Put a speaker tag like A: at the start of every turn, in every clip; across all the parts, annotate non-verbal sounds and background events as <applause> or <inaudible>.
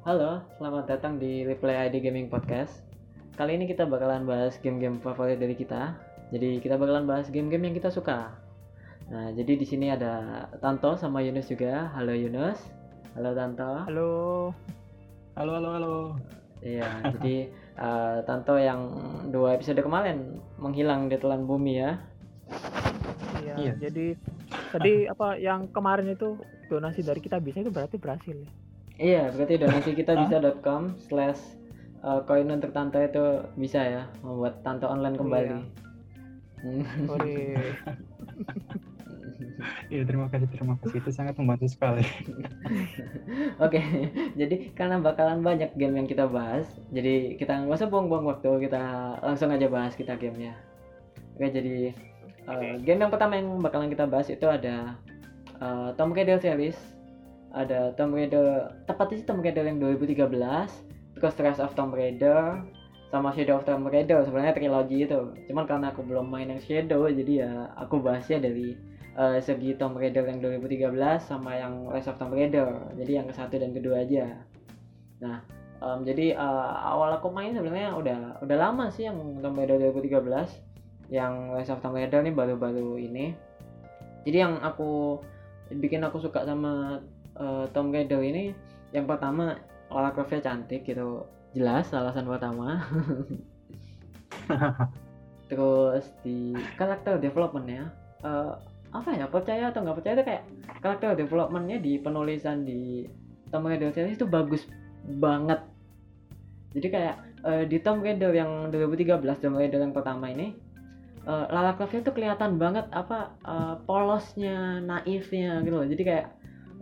A: Halo, selamat datang di Replay ID Gaming Podcast. Kali ini kita bakalan bahas game-game favorit dari kita. Jadi kita bakalan bahas game-game yang kita suka. Nah, jadi di sini ada Tanto sama Yunus juga. Halo Yunus. Halo Tanto.
B: Halo.
C: Halo, halo, halo.
A: Iya, <laughs> jadi uh, Tanto yang dua episode kemarin menghilang di telan bumi ya.
B: Iya,
C: Iya.
B: jadi tadi apa yang kemarin itu donasi dari kita bisa itu berarti berhasil ya.
A: Iya, berarti donasi kita bisa.com slash uh, koin untuk Tanto itu bisa ya membuat Tanto online kembali. Hmm.
B: Sorry. <laughs>
C: Iya, terima kasih, terima kasih. Itu sangat membantu sekali. <laughs>
A: Oke, jadi karena bakalan banyak game yang kita bahas, jadi kita nggak usah buang-buang waktu, kita langsung aja bahas kita gamenya. Oke, jadi uh, game yang pertama yang bakalan kita bahas itu ada uh, Tomb Raider series, ada Tomb Raider, tepatnya sih Tomb Raider yang 2013, terus Rise of Tomb Raider, sama Shadow of Tomb Raider, sebenarnya trilogi itu. Cuman karena aku belum main yang Shadow, jadi ya aku bahasnya dari eh, segi Tomb Raider yang 2013 sama yang Rise of Tomb Raider. Jadi yang ke satu dan kedua aja. Nah em, jadi eh, awal aku main sebenarnya udah udah lama sih yang Tomb Raider 2013 yang Rise of Tomb Raider nih baru-baru ini. Jadi yang aku bikin aku suka sama eh, Tomb Raider ini yang pertama Lara Croftnya cantik gitu. Jelas alasan pertama. <laughs> Terus di karakter developmentnya eh, apa ya percaya atau nggak percaya itu kayak karakter developmentnya di penulisan di Tomb Raider series itu bagus banget. Jadi kayak eh, di Tomb Raider yang 2013 Tomb Raider yang pertama ini eh, Lara Croftnya tuh kelihatan banget apa eh, polosnya naifnya gitu loh. Jadi kayak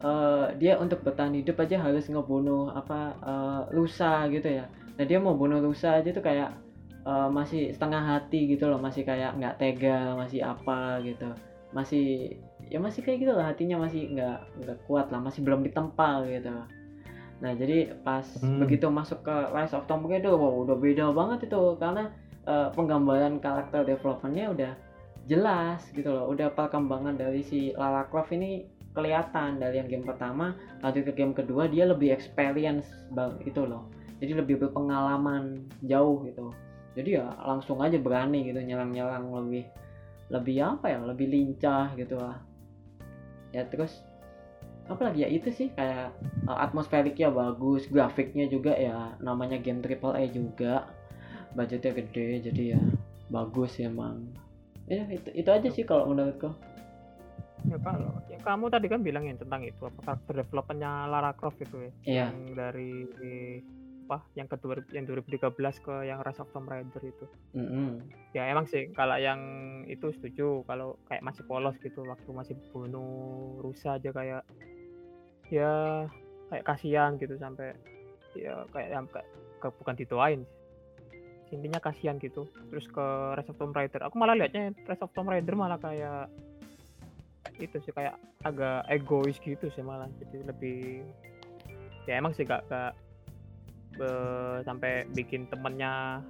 A: eh, dia untuk bertahan hidup aja harus ngebunuh apa eh, rusa gitu ya. Nah dia mau bunuh rusa aja tuh kayak eh, masih setengah hati gitu loh masih kayak nggak tega masih apa gitu. Masih ya masih kayak gitu lah hatinya masih nggak nggak kuat lah masih belum ditempa gitu. Nah jadi pas
C: Hmm.
A: begitu masuk ke Rise of Tomb Raider wow udah beda banget itu. Karena eh, penggambaran karakter developmentnya udah jelas gitu loh. Udah perkembangan dari si Lara Croft ini kelihatan dari yang game pertama lanjut ke game kedua dia lebih experience bang itu loh. Jadi lebih berpengalaman jauh gitu. Jadi ya langsung aja berani gitu nyerang-nyerang lebih lebih apa ya lebih lincah gitu lah. Ya terus apa lagi ya itu sih kayak uh, atmosferiknya bagus grafiknya juga ya namanya game triple A juga. Budgetnya gede jadi ya bagus ya emang. Ya itu itu aja sih kalau menurutku
B: Ya kalau yang kamu tadi kan bilangin tentang itu apa karakter developmentnya Lara Croft itu ya.
A: Iya.
B: Yang dari apa yang kedua yang 2013 ke yang Rise of Tomb Raider itu.
A: Mm-mm.
B: Ya emang sih kalau yang itu setuju kalau kayak masih polos gitu waktu masih bunuh rusa aja kayak ya kayak kasihan gitu sampai ya kayak yang kayak ke- bukan dituain intinya kasihan gitu terus ke Rise of Tomb Raider aku malah liatnya Rise of Tomb Raider malah kayak itu sih kayak agak egois gitu sih malah jadi lebih ya emang sih gak, gak eh, sampai bikin temennya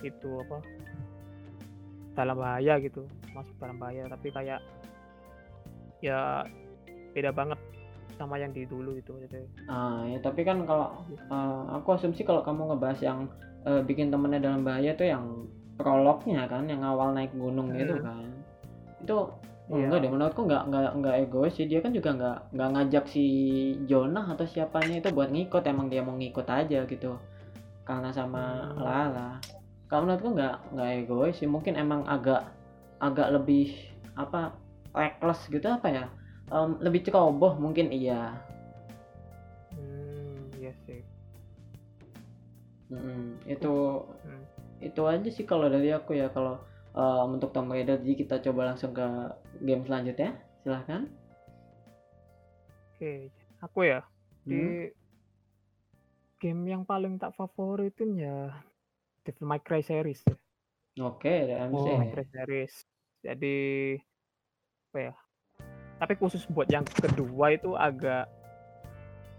B: itu apa dalam bahaya gitu masuk dalam bahaya tapi kayak ya beda banget sama yang di dulu itu jadi
A: Ah, ya, tapi kan kalau uh, aku asumsi kalau kamu ngebahas yang uh, bikin temennya dalam bahaya tuh yang prolognya kan, yang awal naik gunung gitu
B: Hmm.
A: kan. Itu oh, enggak deh, menurutku enggak enggak enggak egois sih. Dia kan juga enggak enggak ngajak si Jonah atau siapanya itu buat ngikut, emang dia mau ngikut aja gitu. Karena sama
B: Hmm.
A: Lala. Kalau menurutku enggak enggak egois sih, mungkin emang agak agak lebih apa reckless gitu apa ya? Em, lebih ceroboh mungkin iya.
B: hmm iya sih
A: Mm-mm, itu
B: Hmm.
A: itu aja sih kalau dari aku ya kalau um, untuk Tomb Raider jadi kita coba langsung ke game selanjutnya. Silahkan.
B: Oke aku ya.
A: Hmm.
B: di game yang paling tak favoritin ya Devil May Cry series.
A: Oke
C: Oh.
B: May Cry series. Jadi apa ya? Tapi khusus buat yang kedua itu agak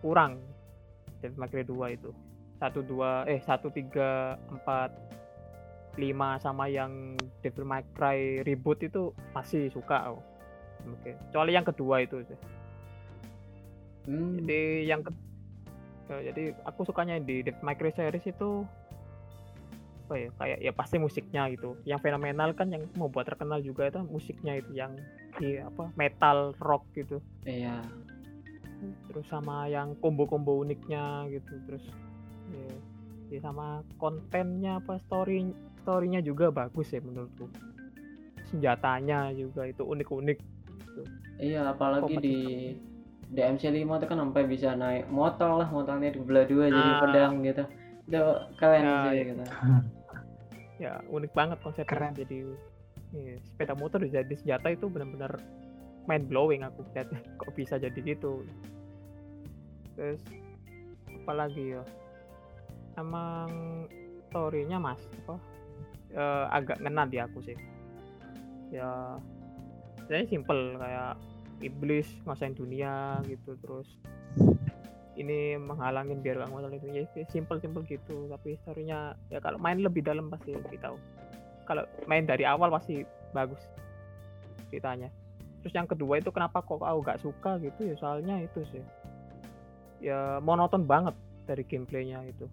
B: kurang. Devil May Cry 2 itu. Satu dua eh satu tiga empat lima sama yang Devil May Cry reboot itu masih suka aku. Oke, kecuali yang kedua itu sih.
A: Hmm,
B: Jadi yang ke- Ya, jadi aku sukanya di Devil May Cry series itu apa ya kayak ya pasti musiknya gitu yang fenomenal kan yang membuat terkenal juga itu musiknya itu yang di apa metal rock gitu
A: iya
B: terus sama yang combo-combo uniknya gitu terus ya, ya sama kontennya apa story storynya juga bagus ya menurutku. Senjatanya juga itu unik-unik.
A: Iya apalagi di DMC 5 itu kan sampai bisa naik motor lah motornya dibelah dua jadi
B: Ah.
A: pedang gitu. Itu keren
B: Ya,
A: sih
B: ya.
A: gitu. <laughs>
B: Ya unik banget konsepnya
C: Keren.
B: jadi ya, sepeda motor jadi senjata itu benar-benar mind blowing aku lihat. <laughs> Kok bisa jadi gitu? Terus apalagi ya? Emang storynya mas apa eh, agak ngena di aku sih. Ya saya simple kayak iblis ngasain dunia gitu terus ini menghalangin biar gak ngotot itu. Ya simple simple gitu. Tapi storynya ya kalau main lebih dalam pasti lebih tahu. Kalau main dari awal pasti bagus ceritanya. Terus yang kedua itu kenapa kok aku gak suka gitu ya? Soalnya itu sih ya monoton banget dari gameplaynya itu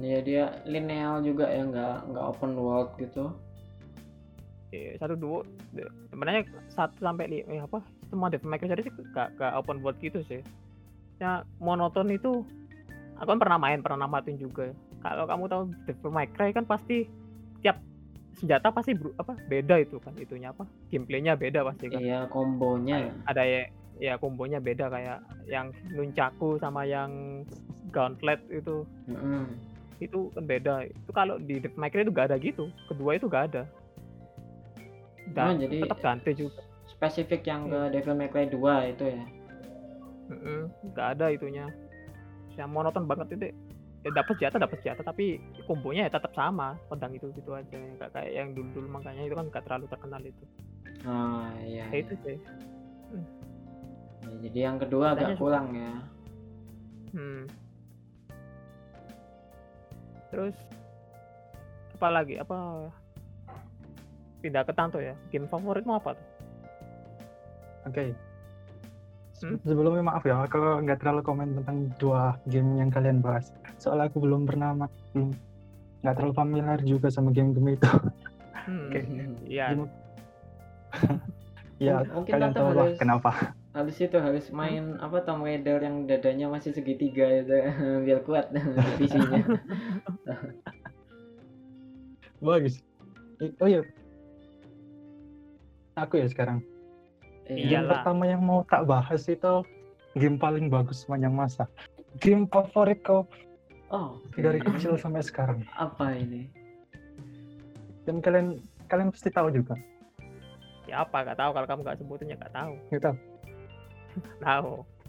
A: ya dia lineal juga ya nggak nggak open world gitu.
B: Ya, satu dua sebenarnya satu sampai lima ya apa semua Devil May Cry series sih gak, gak open world gitu sih. Ya monoton itu aku kan pernah main pernah namatin juga. Kalau kamu tahu Devil May Cry kan pasti tiap senjata pasti bru- apa beda itu kan itunya apa gameplaynya beda pasti kan.
A: Iya kombonya
B: ada ya ya kombonya beda kayak yang nunchaku sama yang gauntlet itu.
A: Mm-mm.
B: Itu kan beda. Itu kalau di Cry itu gak ada gitu. Kedua itu gak ada. Dan
A: Oh, jadi-
B: tetap ganti juga.
A: Spesifik yang
B: Iya.
A: ke Devil May Cry 2 itu ya?
B: Nggak ada itunya. Yang monoton banget itu ya dapat senjata dapat senjata tapi kombonya ya tetap sama. Pedang itu gitu aja. Nggak kayak yang dulu dulu makanya itu kan nggak terlalu terkenal itu.
A: Oh iya,
B: ya
A: iya.
B: itu sih.
A: Ya, jadi yang kedua agak
B: Katanya
A: kurang ya.
B: Hmm. Terus apa lagi apa pindah ke Tanto ya game favoritmu apa tuh
C: Oke.
B: Hmm?
C: Sebelumnya maaf ya, kalau nggak terlalu komen tentang dua game yang kalian bahas. Soalnya aku belum pernah belum nggak terlalu familiar juga sama game-game itu.
B: hmm.
C: Oke.
B: iya
C: Game- <laughs> ya,
A: Mungkin- mungkin
C: kalian tahu lah kenapa.
A: Habis itu harus main apa Tomb Raider yang dadanya masih segitiga itu <laughs> biar kuat visinya <laughs>
C: Bagus. Oh iya. Aku ya sekarang. Game
A: iya
B: Iyalah.
C: pertama yang mau tak bahas itu game paling bagus sepanjang masa. Game favorit kau
A: oh
C: dari kecil sampai sekarang.
A: apa ini
C: Dan kalian kalian pasti tahu juga.
B: ya apa nggak tahu kalau kamu nggak sebutin ya nggak tahu
C: Gitu.
B: tahu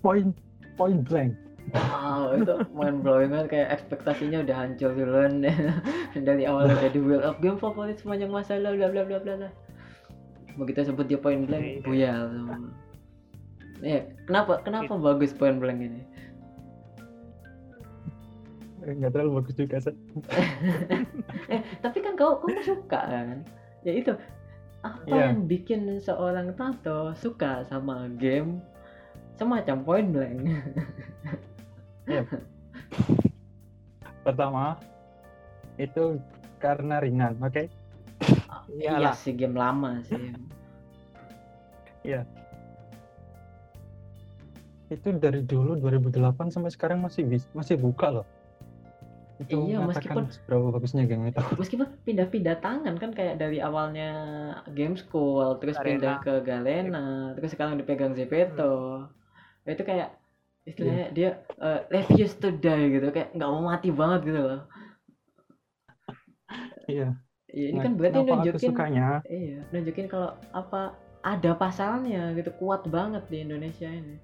C: Point point blank.
A: Oh, itu main blowing banget kayak ekspektasinya udah hancur duluan <laughs> dari awal udah di build up game favorit sepanjang masa lalu bla bla bla bla. Begitu sebut dia point blank,
B: Iya.
A: buyal semua. Iya, kenapa kenapa bagus point blank ini?
C: Eh, Nggak terlalu bagus juga sih. <laughs>
A: eh, tapi kan kau kamu suka kan? Ya itu apa
C: Iya.
A: yang bikin seorang tato suka sama game semacam point blank?
C: Pertama itu karena ringan, oke?
A: Iya
B: iyalah
A: sih game lama sih.
C: Itu dari dulu 2008 sampai sekarang masih masih buka loh. Itu
A: Iya, meskipun-
C: seberapa bagusnya game itu. <laughs>
A: meskipun pindah-pindah tangan kan kayak dari awalnya game school terus
B: Garena.
A: pindah ke Galena terus sekarang dipegang Zepeto itu kayak istilahnya dia uh, refuse to die gitu kayak nggak mau mati banget gitu loh.
C: Iya.
A: ya, ini
C: Nah,
A: kan berarti
C: aku
A: nunjukin
C: sukanya?
A: iya nunjukin kalau apa ada pasalnya gitu kuat banget di Indonesia ini.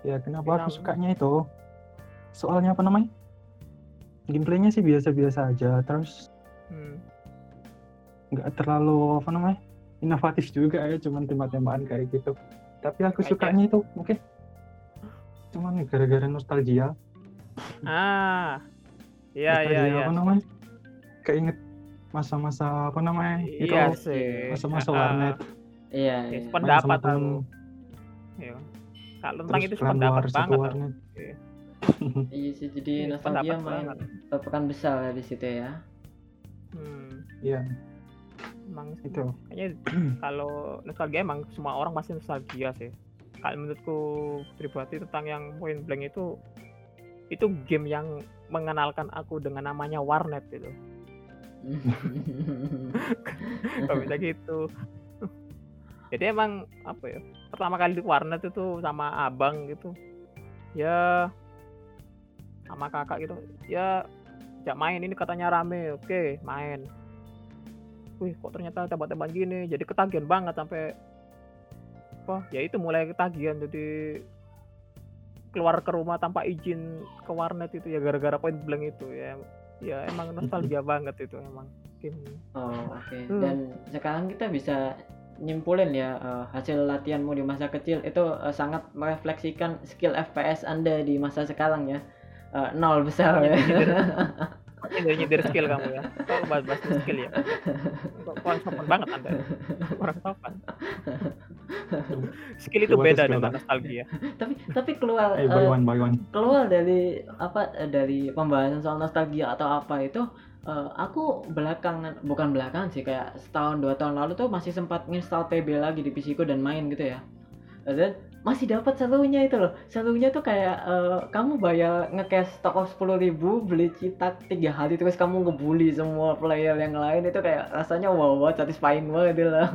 C: Ya kenapa aku
B: Kenapa?
C: sukanya itu? Soalnya apa namanya? Gameplaynya sih biasa-biasa aja terus
B: Hmm.
C: nggak terlalu apa namanya inovatif juga ya cuman tembak-tembakan kayak gitu. Tapi aku sukanya itu mungkin cuman gara-gara nostalgia.
B: Ah iya iya
C: nostalgia
B: iya.
C: apa namanya? Keinget masa-masa apa namanya? Itu
B: iya sih.
C: masa-masa
B: Ah,
C: warnet.
A: Iya
B: ya,
A: iya.
B: pendapat
C: temen.
B: Iya. kalau tentang itu pendapat banget
C: warnet.
B: Iya. <laughs>
A: iya sih jadi
B: Iya,
A: nostalgia main berperan besar ya di situ ya.
B: Hmm,
C: Iya,
B: emang
C: itu.
B: kayaknya <clears throat> kalau nostalgia emang semua orang pasti nostalgia sih. Kalau menurutku pribadi tentang yang point blank itu itu game yang mengenalkan aku dengan namanya warnet gitu. <laughs> Kalau bisa gitu. Jadi emang apa ya pertama kali di warnet itu sama abang gitu. Ya sama kakak gitu. Ya jak main ini katanya rame oke main wih kok ternyata tebak-tebakan gini? Jadi ketagihan banget sampai apa ya itu mulai ketagihan. Jadi keluar ke rumah tanpa izin ke warnet itu ya gara-gara point blank itu ya. Ya emang nostalgia banget itu emang game
A: oh oke.
B: Hmm.
A: dan sekarang kita bisa nyimpulin ya eh, hasil latihanmu di masa kecil itu eh, sangat merefleksikan skill FPS anda di masa sekarang ya. Eh, nol besar ya <laughs>
B: nyindir nyindir skill kamu ya. Kok bahas bahas skill ya? Kok kurang sopan banget anda kurang sopan. Skill itu beda dengan nostalgia.
A: Tapi tapi keluar
C: eh, by one, by one.
A: keluar dari apa dari pembahasan soal nostalgia atau apa itu eh, aku belakangan bukan belakangan sih kayak setahun dua tahun lalu tuh masih sempat install PB lagi di PC ku dan main gitu ya. Dan masih dapat serunya itu loh. Serunya tuh kayak eh, kamu bayar ngecash toko sepuluh ribu beli citak tiga hari terus kamu ngebully semua player yang lain. Itu kayak rasanya wow wow satisfying banget lah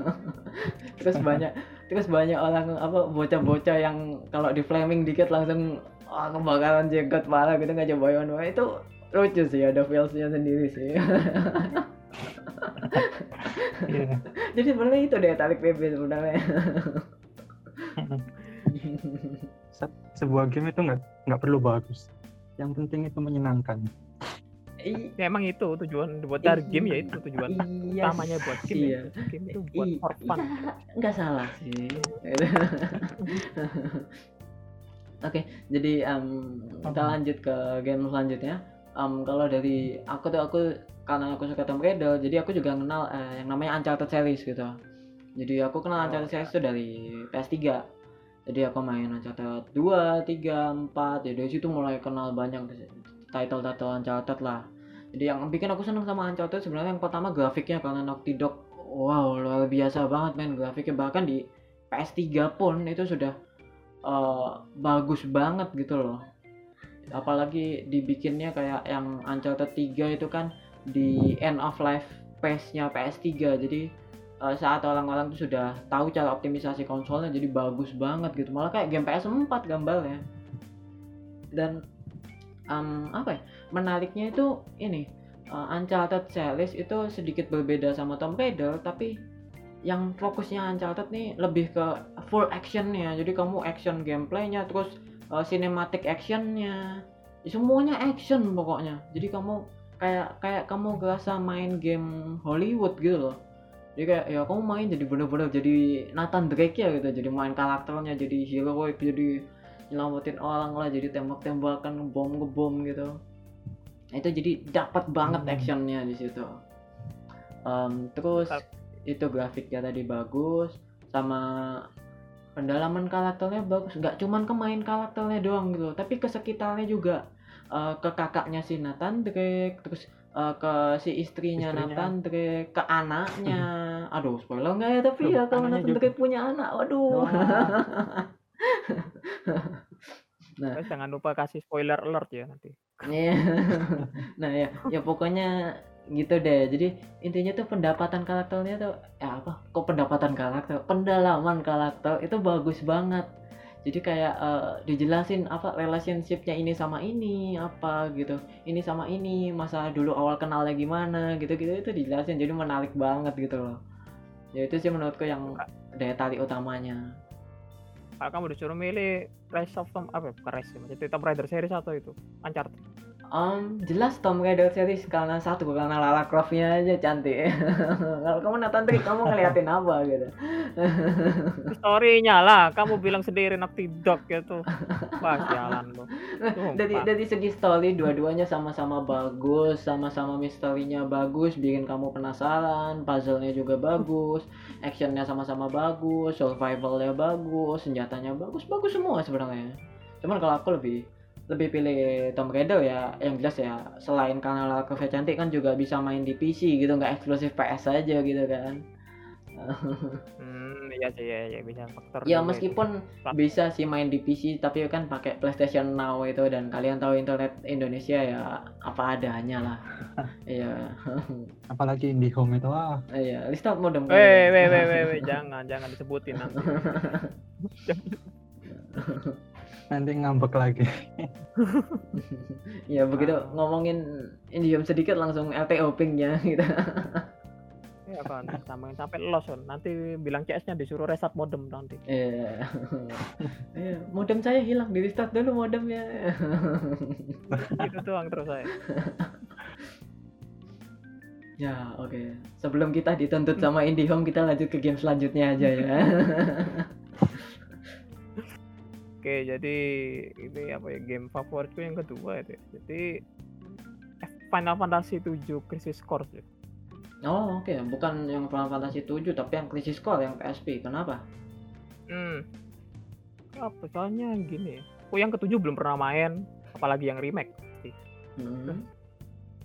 A: <laughs> terus banyak terus banyak orang apa bocah-bocah yang kalau di flaming dikit langsung ah kebakaran jenggot parah gitu nggak coba Wah, itu lucu sih ada feelsnya sendiri sih. <laughs>
C: Iya.
A: jadi sebenarnya itu deh tarik PB sebenarnya
C: Se- <laughs> Sebuah game itu nggak nggak perlu bagus. Yang penting itu menyenangkan.
A: I-
B: ya emang itu tujuan buat dari game ya itu tujuan
A: iya.
B: utamanya buat game
A: iya.
B: ya. game itu buat
A: I-
B: for fun.
A: Iya, nggak salah sih. <laughs> Oke jadi em, kita lanjut ke game selanjutnya. Em, kalau dari aku tuh aku karena aku suka Tomb Raider jadi aku juga kenal eh, yang namanya Uncharted series gitu. Jadi aku kenal
B: Oh,
A: Uncharted
B: ya.
A: series itu dari PS3 jadi aku main Uncharted 2, 3, 4 ya dari situ mulai kenal banyak title-title Uncharted lah. Jadi yang bikin aku seneng sama Uncharted sebenarnya yang pertama grafiknya karena Naughty Dog wow luar biasa banget main grafiknya. Bahkan di PS3 pun itu sudah eh, bagus banget gitu loh. Apalagi dibikinnya kayak yang Uncharted 3 itu kan di end of life phase-nya PS3 jadi eh, saat orang-orang tuh sudah tahu cara optimisasi konsolnya jadi bagus banget gitu. Malah kayak game PS4 gambarnya. Dan em, apa ya menariknya itu ini uh, Uncharted series itu sedikit berbeda sama Tomb Raider tapi yang fokusnya Uncharted nih lebih ke full actionnya. Jadi kamu action gameplaynya terus uh, cinematic actionnya. Ya, semuanya action pokoknya. Jadi kamu kayak kayak kamu ngerasa main game Hollywood gitu loh jadi kayak ya kamu main jadi bener-bener jadi Nathan Drake ya gitu jadi main karakternya jadi heroic jadi nyelamatin orang lah jadi tembak-tembakan ngebom ngebom gitu itu jadi dapat banget
C: Hmm.
A: actionnya di situ Em, terus
B: Mantap.
A: itu grafiknya tadi bagus sama pendalaman karakternya bagus nggak cuman ke main karakternya doang gitu tapi ke sekitarnya juga Eh, ke kakaknya si Nathan Drake terus eh, ke si istrinya,
C: Istrinya.
A: Nathan Drake ke anaknya aduh spoiler nggak ya tapi
C: Loh,
A: ya kalau Nathan
C: juga.
A: Drake punya anak waduh <laughs>
B: Terus jangan lupa kasih spoiler alert ya nanti
A: Iya. <laughs> nah ya, ya pokoknya gitu deh. Jadi intinya tuh pendapatan karakternya tuh ya apa? Kok pendapatan karakter? Pendalaman karakter itu bagus banget. Jadi kayak eh, dijelasin apa relationshipnya ini sama ini apa gitu. Ini sama ini masa dulu awal kenalnya gimana gitu-gitu itu dijelasin. Jadi menarik banget gitu loh. Ya itu sih menurutku yang daya tarik utamanya.
B: kalau kamu disuruh milih Rise of Tomb apa ya, bukan Rise ya, jadi Tomb Raider series atau itu Uncharted
A: Um, jelas Tom Raider series karena satu karena Lara Croft-nya aja cantik. <laughs> Kalau kamu nonton trik kamu ngeliatin apa gitu. <laughs>
B: Story-nya lah, kamu bilang sendiri Naughty Dog gitu. Wah, jalan lo. <laughs>
A: dari dari segi story dua-duanya sama-sama bagus, sama-sama misterinya bagus, bikin kamu penasaran, puzzle-nya juga bagus, actionnya sama-sama bagus, survivalnya bagus, senjatanya bagus, bagus semua sebenarnya. Cuman kalau aku lebih lebih pilih Tomb Raider ya, yang jelas ya selain karena Lara Croft cantik kan juga bisa main di PC gitu, nggak eksklusif PS aja gitu kan. <laughs>
B: Hmm, iya sih, ya, ya bisa faktor.
A: Ya
B: juga itu.
A: meskipun bisa sih main di PC tapi kan pakai PlayStation Now itu dan kalian tahu internet Indonesia ya apa adanya lah. <laughs> Iya. <laughs>
C: Apalagi IndiHome itu ah.
A: Iya, lista modem.
B: Weh, weh, weh, weh, weh, jangan, jangan disebutin nanti.
C: Nanti ngambek lagi.
A: ya begitu
B: Ah.
A: ngomongin Indium sedikit langsung LTO pingnya gitu.
B: Ya kan, sampai sampai los kan. Nanti bilang CS-nya disuruh reset modem nanti.
A: Iya. Iya, modem saya hilang, di restart dulu modemnya.
B: Itu doang terus saya.
A: ya, oke. Sebelum kita dituntut sama IndiHome, kita lanjut ke game selanjutnya aja ya.
B: Oke, jadi ini apa ya game favoritku yang kedua itu. ya. Jadi Final Fantasy 7 Crisis Core sih.
A: oh, oke. Bukan yang Final Fantasy 7, tapi yang Crisis Core yang PSP. Kenapa?
B: Hmm. Apa soalnya gini ya. Aku yang ketujuh belum pernah main, apalagi yang remake.
A: Hmm.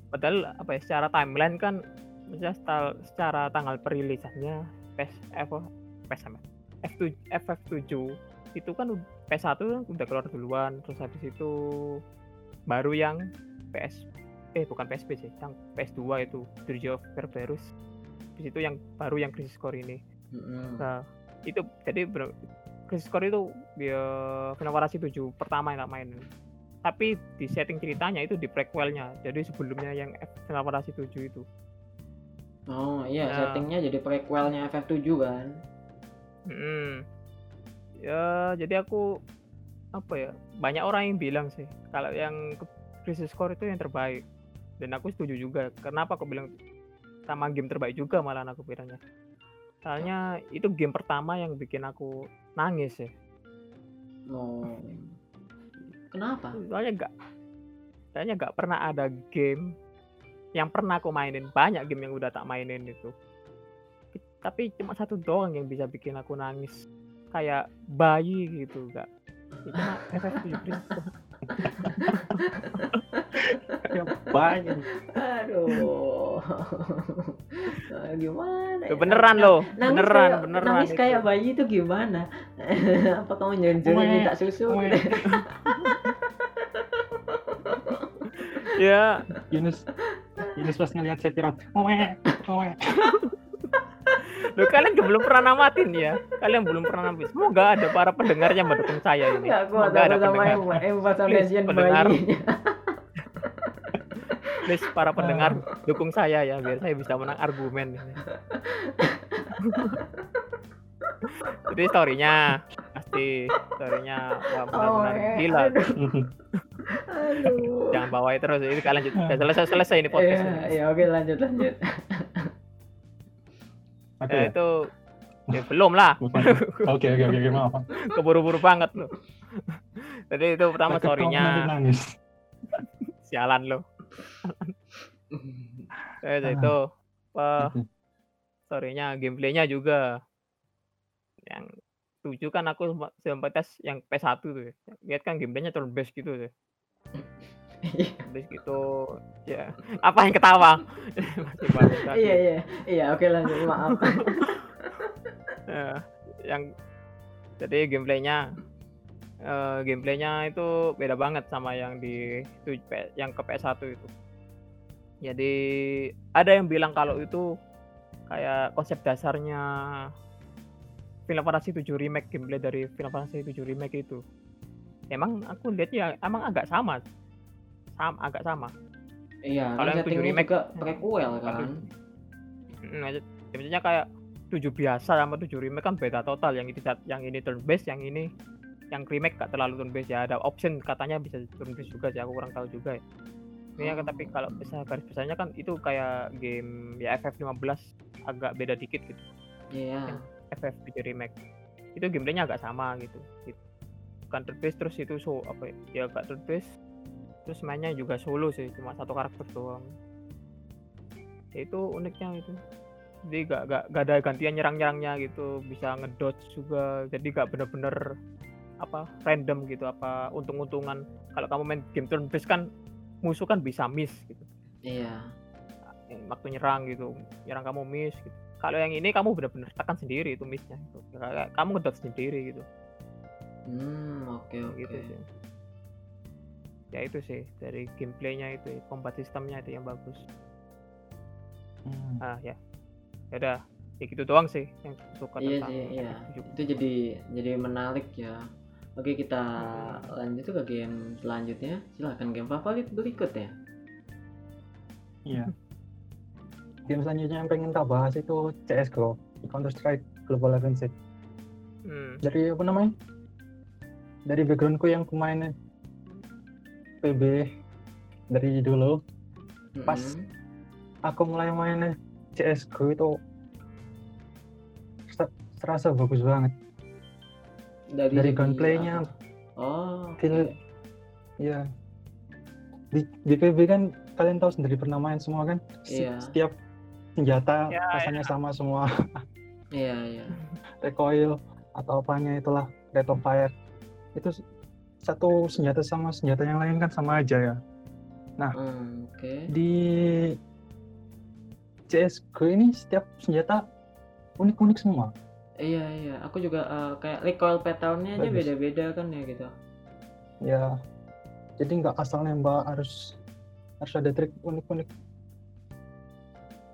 B: Padahal apa ya secara timeline kan misalnya secara, secara tanggal perilisannya PS apa PS sama F7 FF7 itu kan ud- PS1 kan udah keluar duluan terus habis itu baru yang PS eh bukan PSP sih yang PS2 itu Dirge of Cerberus habis itu yang baru yang Crisis Core ini
A: Hmm.
B: Nah, itu jadi bener- Crisis Core itu dia Final Fantasy 7 pertama yang tak main. Tapi di setting ceritanya itu di prequelnya. Jadi sebelumnya yang Final Fantasy 7 itu.
A: Oh iya,
B: Nah.
A: settingnya jadi prequelnya FF7 kan?
B: Mm. Ya, jadi aku apa ya? Banyak orang yang bilang sih kalau yang Crisis Core itu yang terbaik. Dan aku setuju juga. Kenapa aku bilang sama game terbaik juga malah aku bilangnya. Soalnya itu game pertama yang bikin aku nangis ya.
A: Oh. Kenapa?
B: soalnya nggak soalnya nggak pernah ada game yang pernah aku mainin banyak game yang udah tak mainin itu tapi cuma satu doang yang bisa bikin aku nangis kayak bayi gitu nggak itu mah FF7 Crisis
C: Ya banyak.
A: Aduh. Ah, gimana? Ya?
B: beneran loh
A: Nangis
B: beneran
A: kayak,
B: beneran
A: Nangis
B: itu.
A: kayak bayi itu gimana? <laughs> Apa kamu
C: Weh,
A: minta susu? <laughs>
B: ya
C: Yunus Yunus pas ngeliat Sephiroth. Owe, owe. <laughs>
B: lo kalian juga belum pernah namatin ya kalian belum pernah namatin semoga ada para pendengarnya mendukung saya ini
A: Enggak
B: semoga ada pendengar
A: impersonation
B: pendengar. <laughs> please para pendengar dukung saya ya biar saya bisa menang argumen. <laughs> Jadi storynya pasti storynya wah benar-benar
A: Oh, eh,
B: gila.
A: Aduh. Aduh. <laughs>
B: Jangan bawain terus. Ini kalian lanjut. Selesai selesai ini podcast.
A: Iya,
B: ini.
A: iya oke lanjut lanjut.
C: Oke.
B: Ya, itu ya, belum lah.
C: Oke oke oke oke, maaf. <laughs>
B: Keburu-buru banget loh. Jadi itu pertama storynya
C: nangis. <laughs>
B: sialan loh. <laughs> Eh, itu apa storynya gameplaynya juga yang tujuh kan aku sempat- tes yang PS1 tuh lihat kan gameplaynya turn based gitu tuh habis gitu ya. Apa yang ketawa. <laughs>
A: Iya iya. Iya oke lanjut. Maaf. <laughs>
B: Ya, yang jadi gameplaynya eh, gameplaynya itu beda banget sama yang di yang ke PS1 itu. Jadi ada yang bilang kalau itu kayak konsep dasarnya Final Fantasy 7 remake gameplay dari Final Fantasy 7 remake itu. Emang aku lihatnya emang agak sama sama agak sama.
A: Iya,
B: Kalau yang tujuh remake-
A: juga prequel kan.
B: Ya, maksudnya kayak tujuh biasa sama tujuh remake kan beda total. Yang ini yang ini turn based yang ini yang remake gak terlalu turn based ya. Ada option katanya bisa turn based juga sih aku kurang tahu juga ya. Ya tapi kalau besar garis besarnya kan itu kayak game ya FF15 agak beda dikit gitu.
A: Iya.
B: FF7 remake. Itu gameplaynya agak sama gitu, gitu. bukan third based terus itu so apa ya, ya agak third based terus mainnya juga solo sih cuma satu karakter doang. Itu uniknya itu. Jadi gak, gak, gak ada gantian nyerang-nyerangnya gitu bisa ngedodge juga. Jadi gak bener-bener apa random gitu apa untung-untungan. Kalau kamu main game turn based kan musuh kan bisa miss gitu.
A: Iya.
B: waktu nyerang gitu nyerang kamu miss gitu. Kalau yang ini kamu bener-bener tekan sendiri itu missnya gitu. Kamu ngedot sendiri gitu.
A: Hmm, oke oke.
B: gitu sih ya itu sih dari gameplaynya itu combat sistemnya itu yang bagus
C: Hmm.
B: ah ya ya udah ya gitu doang sih yang suka
A: Iya
B: tentang
A: sih, iya.
B: FF7.
A: Itu jadi jadi menarik ya. Oke, kita
B: Hmm.
A: lanjut ke game selanjutnya. Silahkan game favorit berikut ya.
C: Iya. Game selanjutnya yang pengen tak bahas itu CSGO, Counter Strike Global Offensive.
B: hmm.
C: Dari apa namanya? Dari backgroundku yang pemain PB dari dulu, Pas. Aku mulai main CSGO itu ser- serasa bagus banget.
A: Dari,
C: Dari gunplaynya?
A: Oh,
C: feel- Ya. Di, di PB kan kalian tahu sendiri pernah main semua kan?
A: Iya.
C: Setiap senjata
B: Ya,
C: rasanya sama semua.
A: Iya, iya. <laughs>
C: recoil atau apanya itulah rate of fire itu satu senjata sama senjata yang lain kan sama aja ya
A: Hmm, oke.
C: di CSGO ini setiap senjata unik-unik semua
A: Iya, iya. Aku juga eh, kayak recoil pattern-nya aja beda-beda kan ya gitu.
C: ya jadi nggak asal nembak harus harus ada trik unik-unik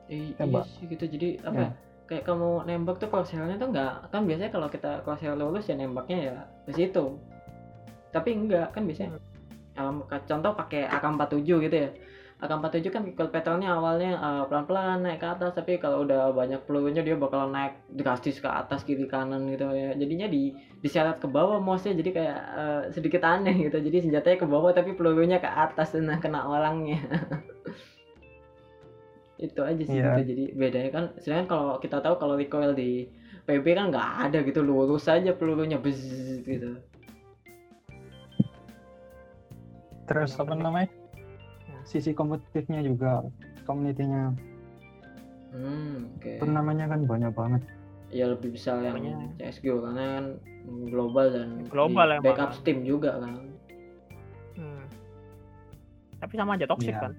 A: I- iya
C: Tembak.
A: sih gitu. Jadi apa
C: Ya.
A: ya? Kayak kamu nembak tuh crosshair-nya tuh nggak kan biasanya kalau kita crosshair lulus ya nembaknya ya ke situ. Tapi enggak kan biasanya. em, ke- contoh pakai AK47 gitu ya. AK47 kan recoil pattern-nya awalnya eh, pelan-pelan naik ke atas tapi kalau udah banyak pelurunya dia bakal naik drastis ke atas kiri kanan gitu ya. Jadinya di diseret ke bawah mouse-nya jadi kayak eh, sedikit aneh gitu. Jadi senjatanya ke bawah tapi pelurunya ke atas <laughs> nah kena orangnya. <laughs> itu aja sih
C: Iya.
A: gitu jadi bedanya kan sedangkan kalau kita tahu kalau recoil di PB kan nggak ada gitu lurus aja pelurunya bzzz gitu
C: terus apa namanya?
B: Ya.
C: sisi kompetitifnya juga community-nya.
A: Hmm oke.
C: Turnamennya kan banyak banget.
A: Ya lebih besar yang
B: Pokoknya-
A: CSGO karena kan global dan
B: Global
A: di backup Steam juga kan.
B: Hmm. tapi sama aja toxic
C: Iya.
B: kan?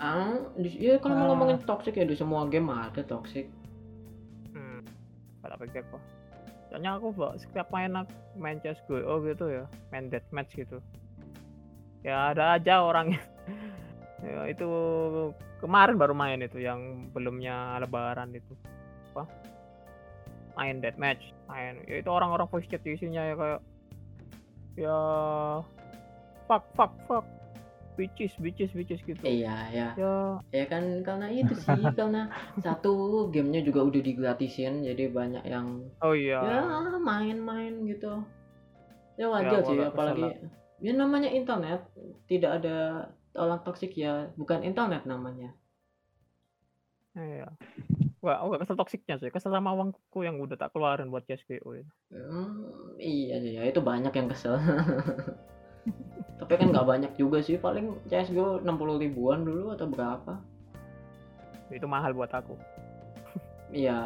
A: Ah di, ya kalau
C: Ah.
A: ngomongin toxic ya di semua game ada toxic.
B: Hmm. Gak pikir kok soalnya aku setiap main main CSGO gitu ya main deathmatch gitu ya ada aja orang yang <laughs> ya, itu kemarin baru main itu yang belumnya lebaran itu. Apa? Main deathmatch main. Ya itu orang-orang voice chat isinya ya kayak ya fuck fuck fuck. Bitches bitches bitches gitu.
A: Iya ya.
B: Ya.
A: Ya kan karena itu sih <laughs> karena satu gamenya juga udah digratisin jadi banyak yang
B: oh iya.
A: Ya main-main gitu. Ya wajar
B: Ya,
A: sih apalagi
B: lah.
A: Ya namanya internet tidak ada orang toksik ya bukan internet namanya
B: Iya. Wah, aku gak kesel toksiknya sih. Kesel sama uangku yang udah tak keluarin buat CSGO itu.
A: Hmm, iya sih ya itu banyak yang kesel <laughs> tapi kan nggak banyak juga sih paling CSGO 60 ribuan dulu atau berapa
B: Itu mahal buat aku.
A: ya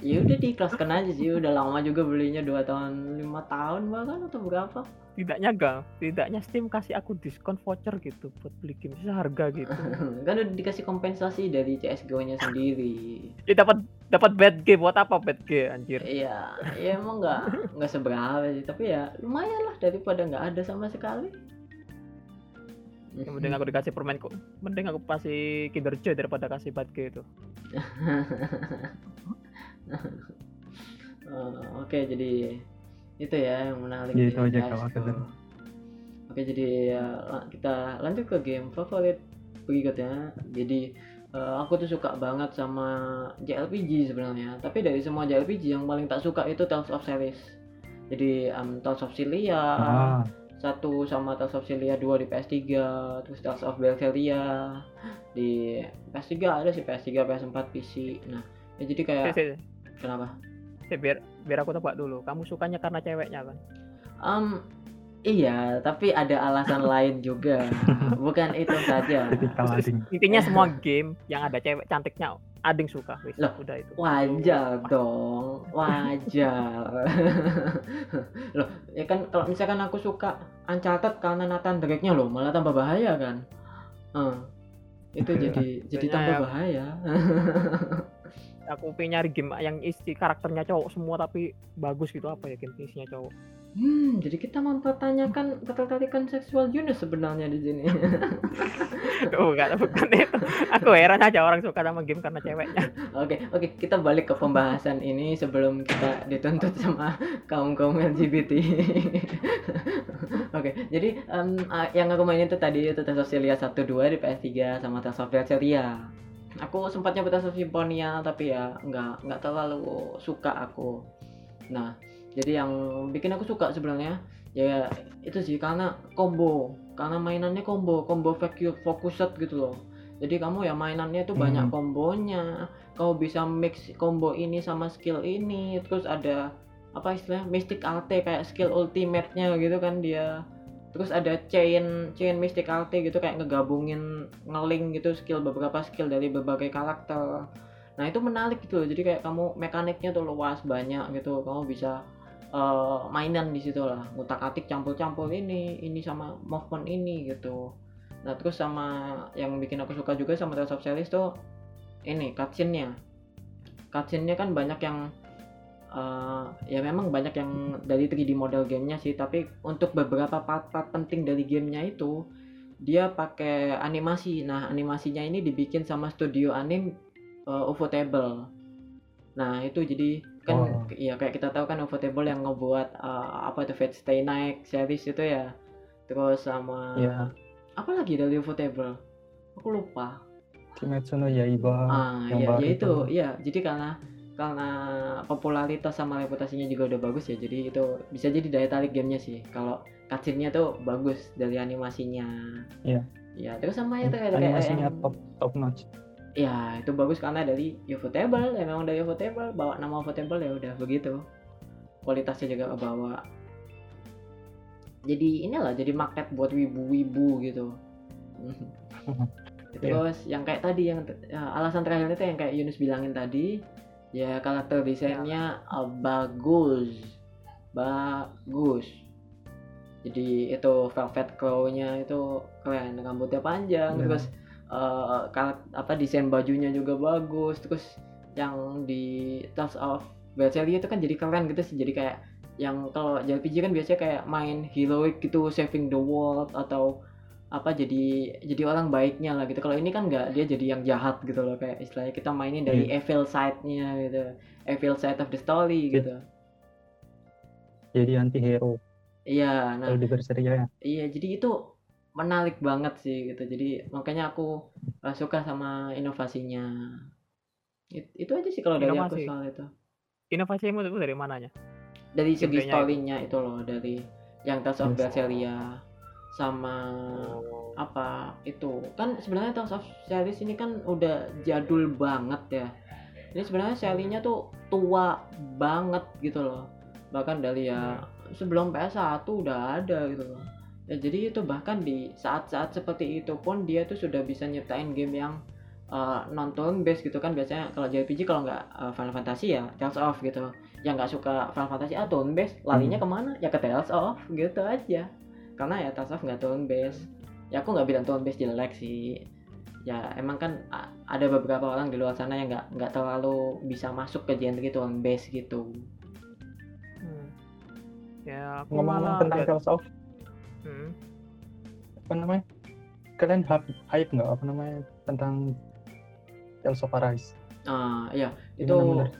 A: ya udah diikhlaskan aja sih udah lama juga belinya dua tahun lima tahun bahkan atau berapa
B: Tidaknya gak, tidaknya Steam kasih aku diskon voucher gitu buat beli game seharga gitu. <laughs>
A: kan udah dikasih kompensasi dari CSGO nya sendiri
B: ya dapat dapat bad game buat apa bad game anjir.
A: Iya, ya emang nggak nggak seberapa sih, tapi ya lumayan lah daripada nggak ada sama sekali.
B: Yang mending aku dikasih permen kok. Mending aku kasih Kinder Joy daripada kasih bad game itu. <laughs> <laughs>
A: Oh, Oke, jadi itu ya yang menarik.
C: Ya, itu aja kalau aku tadi.
A: Oke, jadi ya, la- kita lanjut ke game favorit berikutnya. Jadi eh, aku tuh suka banget sama JRPG sebenarnya. Tapi dari semua JRPG yang paling tak suka itu Tales of Series. Jadi um, Tales of Cilia,
C: ah
A: satu sama Tales of Celia 2 di PS3 terus Tales of Berseria di PS3 ada sih PS3 PS4 PC nah ya jadi kayak. Kenapa
B: Si, biar biar aku tebak dulu. Kamu sukanya karena ceweknya kan?
A: Em, iya tapi ada alasan <laughs> lain juga bukan itu saja. <laughs>
B: Intinya semua game yang ada cewek cantiknya ading suka wis.
A: Loh,
B: Udah itu.
A: wajar dong wajar <laughs> loh ya kan kalau misalkan aku suka Uncharted karena Nathan Drake-nya loh malah tambah bahaya kan Eh, itu jadi jadi
B: Makanya
A: tambah
B: ya-
A: bahaya
B: Aku pengen nyari game yang isi karakternya cowok semua tapi bagus gitu apa ya game isinya cowok.
A: hmm jadi kita mempertanyakan ketertarikan seksual Yunus sebenarnya di sini <laughs>
B: Tuh, bukan, bukan itu. Aku heran aja orang suka sama game karena ceweknya.
A: oke oke kita balik ke pembahasan ini sebelum kita dituntut sama kaum kaum LGBT oke jadi em, ah, yang aku mainin itu tadi itu Tales of Celia 1 2 di PS3 sama Tales of Berseria aku sempat nyoba Symphonia tapi ya nggak nggak terlalu suka aku. Nah jadi yang bikin aku suka sebenarnya ya itu sih karena combo. Karena mainannya combo combo vacuum focused gitu loh. Jadi kamu ya mainannya itu banyak
C: Hmm.
A: kombonya kamu bisa mix combo ini sama skill ini. Terus ada apa istilahnya mystic arte kayak skill ultimate-nya gitu kan dia terus ada chain chain mystic arte gitu kayak ngegabungin ngeling gitu skill beberapa skill dari berbagai karakter. Nah itu menarik gitu loh. Jadi kayak kamu mekaniknya tuh luas banyak gitu. Kamu bisa eh, mainan di situ lah. Ngutak atik campur campur ini ini sama movement ini gitu. Nah terus sama yang bikin aku suka juga sama Tales of Celis tuh ini cutscene-nya. Cutscene-nya kan banyak yang eh, ya memang banyak yang dari 3D model gamenya sih tapi untuk beberapa part-part penting dari gamenya itu dia pakai animasi. Nah animasinya ini dibikin sama studio anim uh, Ufotable nah itu jadi kan
C: Oh.
A: ya kayak kita tahu kan Ufotable yang ngebuat uh, apa itu Fate Stay Night series itu ya. Terus sama
C: Ya,
A: apa lagi dari Ufotable aku lupa.
C: Kimetsu no Yaiba
A: ah
C: yang
A: ya,
C: baru
A: ya itu.
C: itu.
A: iya. Jadi karena karena popularitas sama reputasinya juga udah bagus ya jadi itu bisa jadi daya tarik gamenya sih. Kalau cutscene-nya tuh bagus dari animasinya.
C: Iya.
A: ya terus sama ya tuh
C: animasinya
A: yang-
C: top top notch.
A: ya itu bagus karena dari Ufotable ya memang dari Ufotable bawa nama Ufotable ya udah begitu. Kualitasnya juga kebawa. Jadi inilah jadi market buat wibu-wibu gitu. <laughs> Terus yang kayak tadi yang ya, alasan terakhir itu yang kayak Yunus bilangin tadi ya karakter desainnya uh, bagus. Bagus. Jadi itu velvet claw-nya itu keren. Rambutnya panjang
C: Ya.
A: terus uh, karak- apa desain bajunya juga bagus. Terus yang di Tales of Berseria itu kan jadi keren gitu sih. Jadi kayak yang kalau JRPG kan biasanya kayak main heroic gitu saving the world atau apa jadi jadi orang baiknya lah gitu kalau ini kan nggak dia jadi yang jahat gitu loh kayak istilahnya kita mainin dari evil side-nya gitu evil side of the story
C: Iya.
A: gitu
C: Jadi anti hero
A: iya nah
C: kalau di Berseria ya.
A: iya jadi itu menarik banget sih gitu jadi makanya aku uh, suka sama inovasinya It- itu aja sih kalau dari aku
B: Inovasi.
A: soal itu
B: Inovasimu itu dari mananya?
A: dari segi
B: Gameplaynya itu.
A: story-nya itu loh dari yang Tales of. Berseria sama
B: Oh.
A: apa itu. Kan sebenarnya Tales of Series ini kan udah jadul banget ya. Ini sebenarnya serinya tuh tua banget gitu loh. Bahkan dari ya sebelum PS1 udah ada gitu loh. Ya jadi itu bahkan di saat-saat seperti itu pun dia tuh sudah bisa nyiptain game yang uh, non turn based gitu kan. Biasanya kalau JRPG kalau nggak uh, Final Fantasy ya Tales of gitu. Yang nggak suka Final Fantasy ah turn based larinya ke mana? Ya ke Tales of gitu aja karena ya of nggak turn based. Ya aku nggak bilang turn based jelek sih. Ya emang kan ada beberapa orang di luar sana yang nggak nggak terlalu bisa masuk ke genre turn based gitu.
B: Hmm. Ya, aku malah
C: tentang of
B: Hmm.
C: apa namanya? Kalian hype, hype nggak? Apa namanya? Tentang Tales of Arise?
A: ah ya itu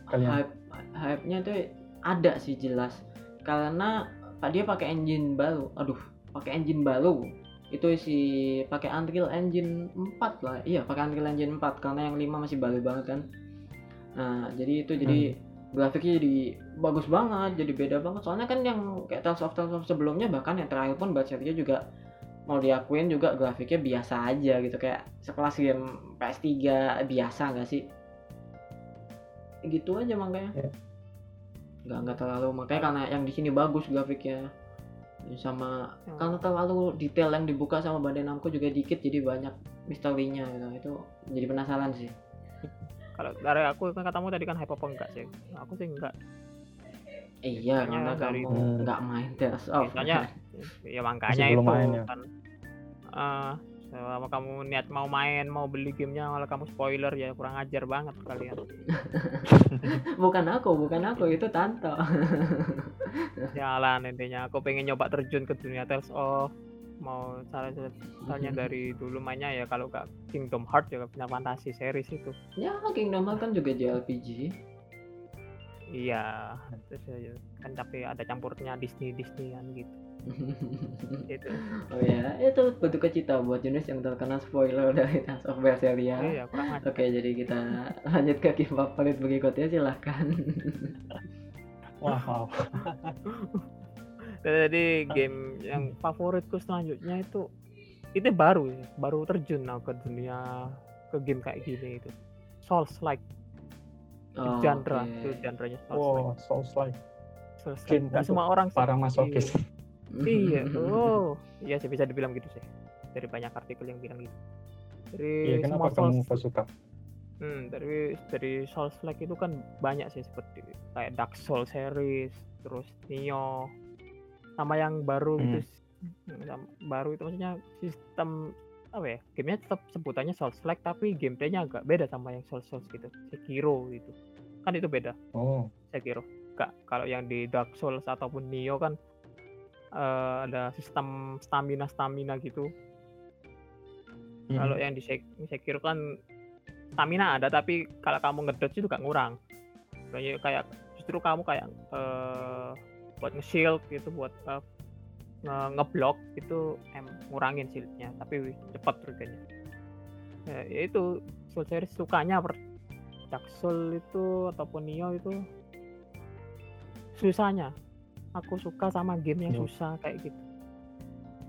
A: hype hype nya tuh ada sih jelas. Karena pak dia pakai engine baru. Aduh pakai engine baru. Itu si pakai Unreal Engine 4 lah. Iya pakai Unreal Engine 4 karena yang 5 masih baru banget kan. Nah jadi itu jadi grafiknya jadi bagus banget jadi beda banget. Soalnya kan yang kayak Tales of Tales of sebelumnya bahkan yang terakhir pun buat serinya juga mau diakuin juga grafiknya biasa aja gitu. Kayak sekelas game PS3 biasa nggak sih? Gitu aja makanya.
C: Iya.
A: nggak nggak terlalu makanya karena yang di sini bagus grafiknya sama
B: Hmm.
A: karena terlalu detail yang dibuka sama Bandai Namco juga dikit jadi banyak misterinya gitu itu jadi penasaran sih <laughs>
B: Kalau dari aku kan katamu tadi kan hype apa enggak sih? Aku sih enggak.
A: iya karena
B: dari-
A: kamu
C: Hmm.
A: nggak main Tales of
B: Misalnya ya makanya
C: Masih
B: itu
C: main ya?
B: kan eh, selama kamu niat mau main mau beli gamenya malah kamu spoiler ya kurang ajar banget kalian. <laughs>
A: Bukan aku bukan aku itu Tanto. <laughs>
B: Jalan intinya aku pengen nyoba terjun ke dunia Tales of mau salah misalnya dari dulu mainnya ya kalau gak Kingdom Hearts juga Final Fantasy series itu.
A: Ya Kingdom Hearts kan juga JRPG
B: iya terus ya, kan tapi ada campurnya Disney Disneyan gitu <laughs> itu
A: oh ya itu bentuk cita buat jenis yang terkena spoiler dari Tales of Berseria
B: iya
A: Oke, jadi kita lanjut ke game favorit berikutnya silahkan. <laughs>
C: Wow.
B: jadi game yang favoritku selanjutnya itu itu baru ya, baru terjun ke dunia ke game kayak gini itu Souls like
A: Oh,
B: genre
A: oke.
B: itu genrenya Souls like
C: Wow, Souls like
B: Souls like semua orang sih.
C: para masokis.
B: Iya <laughs> oh. Iya sih bisa dibilang gitu sih. Dari banyak artikel yang bilang gitu. Dari
C: Iya, kenapa kamu suka?
B: hmm, dari dari Souls like itu kan banyak sih seperti kayak Dark Souls series terus Nioh sama yang baru gitu
C: Hmm.
B: s- hmm, baru itu maksudnya sistem apa ya gamenya tetap sebutannya Souls like tapi gameplaynya agak beda sama yang Souls Souls gitu Sekiro gitu. Kan itu beda.
C: Oh,
B: Sekiro. Gak, kalau yang di Dark Souls ataupun Nioh kan eh, ada sistem stamina stamina gitu.
C: Hmm.
B: kalau yang di Sek- Sekiro kan stamina ada tapi kalau kamu ngedodge itu gak ngurang. Kayak kayak justru kamu kayak eh, buat nge-shield gitu buat eh, nge- ngeblok itu em ngurangin shieldnya tapi cepat reganya ya, ya itu Soul series sukanya per Dark Soul itu ataupun Nioh itu susahnya aku suka sama game yang
C: Yo.
B: susah kayak gitu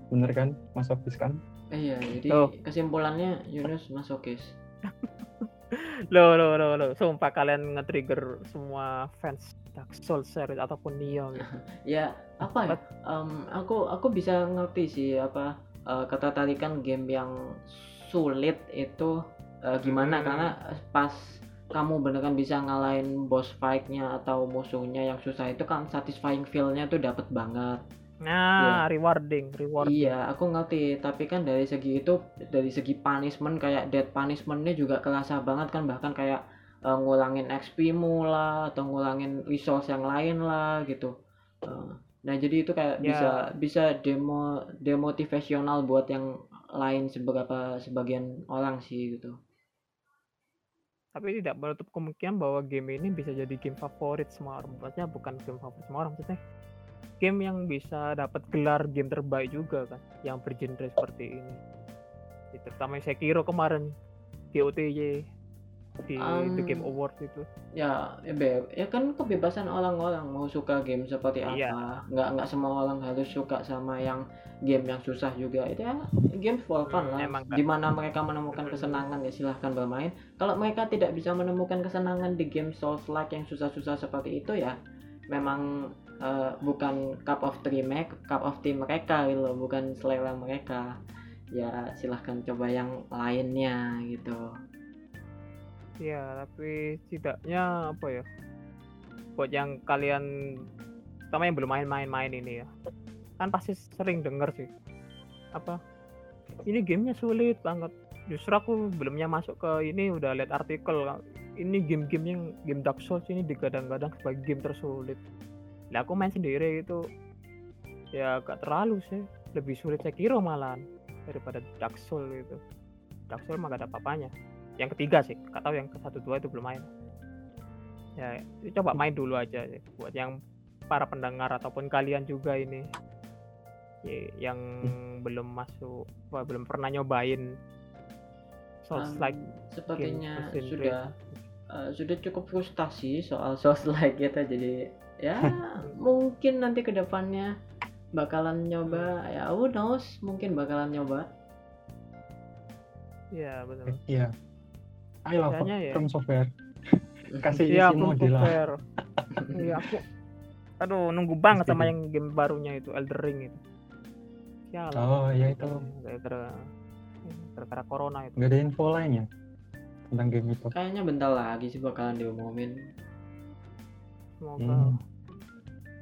C: bener kan, masokis kan?
A: Iya, jadi
B: Tuh.
A: kesimpulannya Yunus masokis. <laughs>
B: Loh, loh, loh, loh. Sumpah kalian nge-trigger semua fans Dark Souls series ataupun Nioh gitu. <laughs>
A: Ya, apa ya? Em, aku aku bisa ngerti sih apa eh, ketertarikan game yang sulit itu eh, gimana
B: Hmm.
A: karena pas kamu beneran bisa ngalahin boss fight-nya atau musuhnya yang susah itu kan satisfying feel-nya tuh dapet banget.
B: Nah, rewarding, rewarding.
A: Iya, aku ngerti. Tapi kan dari segi itu, dari segi punishment kayak death punishment-nya juga kerasa banget kan. Bahkan kayak eh, ngulangin XP-mu lah, atau ngulangin resource yang lain lah gitu. Eh, nah jadi itu kayak
B: Ya.
A: bisa bisa demo demotivasional buat yang lain seberapa sebagian orang sih gitu.
B: Tapi tidak menutup kemungkinan bahwa game ini bisa jadi game favorit semua orang. Maksudnya bukan game favorit semua orang, maksudnya game yang bisa dapat gelar game terbaik juga kan, yang bergenre seperti ini. Terutama yang Sekiro kemarin GOTY di The
A: Um,
B: Game Award itu.
A: Ya, ya, be- ya kan kebebasan orang-orang mau suka game seperti
B: Iya.
A: apa. Nggak nggak semua orang harus suka sama yang game yang susah juga. Itu ya game for fun
B: Hmm,
A: lah.
B: emang kan.
A: Di mana mereka menemukan kesenangan ya silahkan bermain. Kalau mereka tidak bisa menemukan kesenangan di game Souls like yang susah-susah seperti itu ya memang eh, bukan cup of tea mereka, cup of tea mereka gitu loh, bukan selera mereka. Ya silahkan coba yang lainnya gitu.
B: Ya, tapi setidaknya apa ya? Buat yang kalian terutama yang belum main-main-main ini ya. Kan pasti sering denger sih. Apa? Ini gamenya sulit banget. Justru aku belumnya masuk ke ini udah lihat artikel ini game-game yang game Dark Souls ini digadang-gadang sebagai game tersulit. Lah aku main sendiri itu ya gak terlalu sih. Lebih sulit Sekiro malahan daripada Dark Souls itu. Dark Souls mah gak ada apa-apanya yang ketiga sih nggak tahu yang ke satu dua itu belum main ya itu coba main dulu aja sih. buat yang para pendengar ataupun kalian juga ini ya, yang belum masuk wah, belum pernah nyobain Souls
A: Um,
B: like
A: sepertinya sudah eh, sudah cukup frustasi soal Souls-like gitu jadi ya <laughs> mungkin nanti ke depannya bakalan nyoba ya who knows mungkin bakalan nyoba
B: Iya benar.
C: Iya. I love
B: Kayaknya ya.
C: From Software. <laughs> Kasih
B: Iya
C: isi lah. <laughs>
B: Iya aku. Aduh nunggu banget sama
C: Setuju.
B: yang game barunya itu Elder Ring itu. Sialan.
C: Oh iya itu.
B: Gara-gara gara-gara corona itu.
C: Nggak ada info lainnya tentang game itu.
A: kayaknya bentar lagi sih bakalan diumumin
B: Semoga
C: Hmm.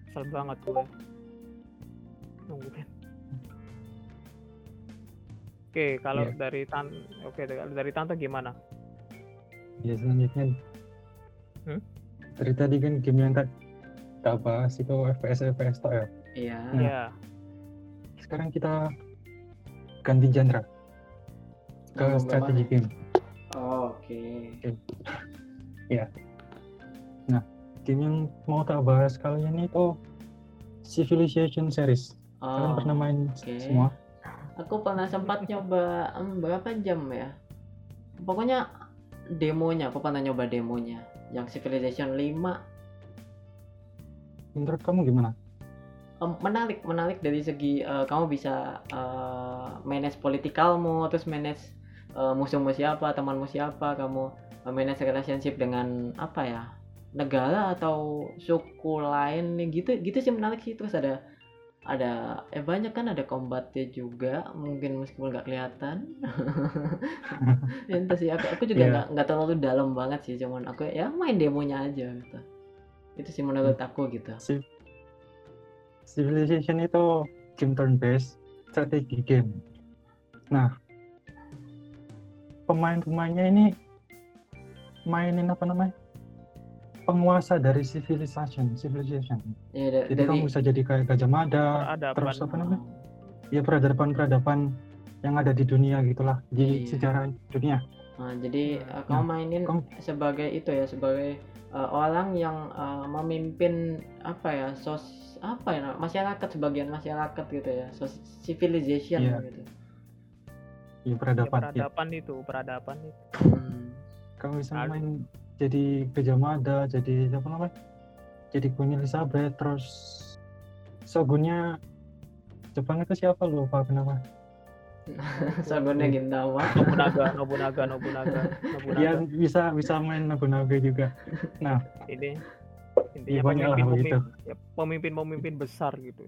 B: kesel banget gue. Nungguin. Oke, kalau
C: Iya.
B: dari tan oke dari tante gimana?
C: Ya selanjutnya.
B: Hmm?
C: Dari tadi kan game yang tak tak bahas itu FPS FPS tok ya.
A: iya
C: Hmm.
B: Iya.
C: Sekarang kita ganti genre ke
A: Ngomong
C: strategi game.
A: Oh, oke
C: Game yang mau tak bahas kalian itu Civilization series. Kalian
A: oh
C: pernah main
A: oke.
C: semua?
A: aku pernah sempat nyoba em, berapa jam ya pokoknya demonya aku pernah nyoba demonya yang Civilization 5
C: Menurut kamu gimana?
A: Em, menarik menarik dari segi eh, kamu bisa eh, manage politikalmu terus manage eh, musuhmu siapa temanmu siapa kamu eh, manage relationship dengan apa ya negara atau suku lain gitu gitu sih menarik sih terus ada ada eh banyak kan ada combatnya juga mungkin meskipun nggak kelihatan <laughs> entah sih aku, aku juga
C: Iya.
A: nggak nggak terlalu dalam banget sih cuman aku ya main demonya aja gitu itu sih menurut aku gitu
C: Civ- Civilization itu game turn based strategi game. Nah, pemain-pemainnya ini mainin apa namanya? Penguasa dari civilization, civilization.
A: ya da-
C: Jadi
A: dari
C: kamu bisa jadi kayak Gajah Mada,
B: Peradaban.
C: terus apa namanya? Ya peradaban-peradaban yang ada di dunia gitulah di
A: Iya.
C: sejarah dunia.
A: Nah, jadi
B: Hmm.
A: uh, kamu mainin
C: kamu-
A: sebagai itu ya sebagai uh, orang yang uh, memimpin apa ya sos apa ya masyarakat sebagian masyarakat gitu ya sos civilization
C: Iya.
A: gitu.
C: Ya
B: Ya,
C: peradaban. Ya,
B: peradaban itu, peradaban itu.
A: Hmm.
C: kamu bisa main jadi Gajah Mada, jadi apa namanya? Jadi Queen Elizabeth, terus shogunnya Jepang itu siapa lupa kenapa?
A: Shogunnya <laughs> Gintama. <laughs>
B: Nobunaga, Nobunaga, Nobunaga, Nobunaga.
C: Ya bisa bisa main Nobunaga juga.
B: Ini
C: Iya,
B: intinya
C: banyak lah
B: pemimpin,
C: begitu.
B: pemimpin, ya, pemimpin pemimpin besar gitu.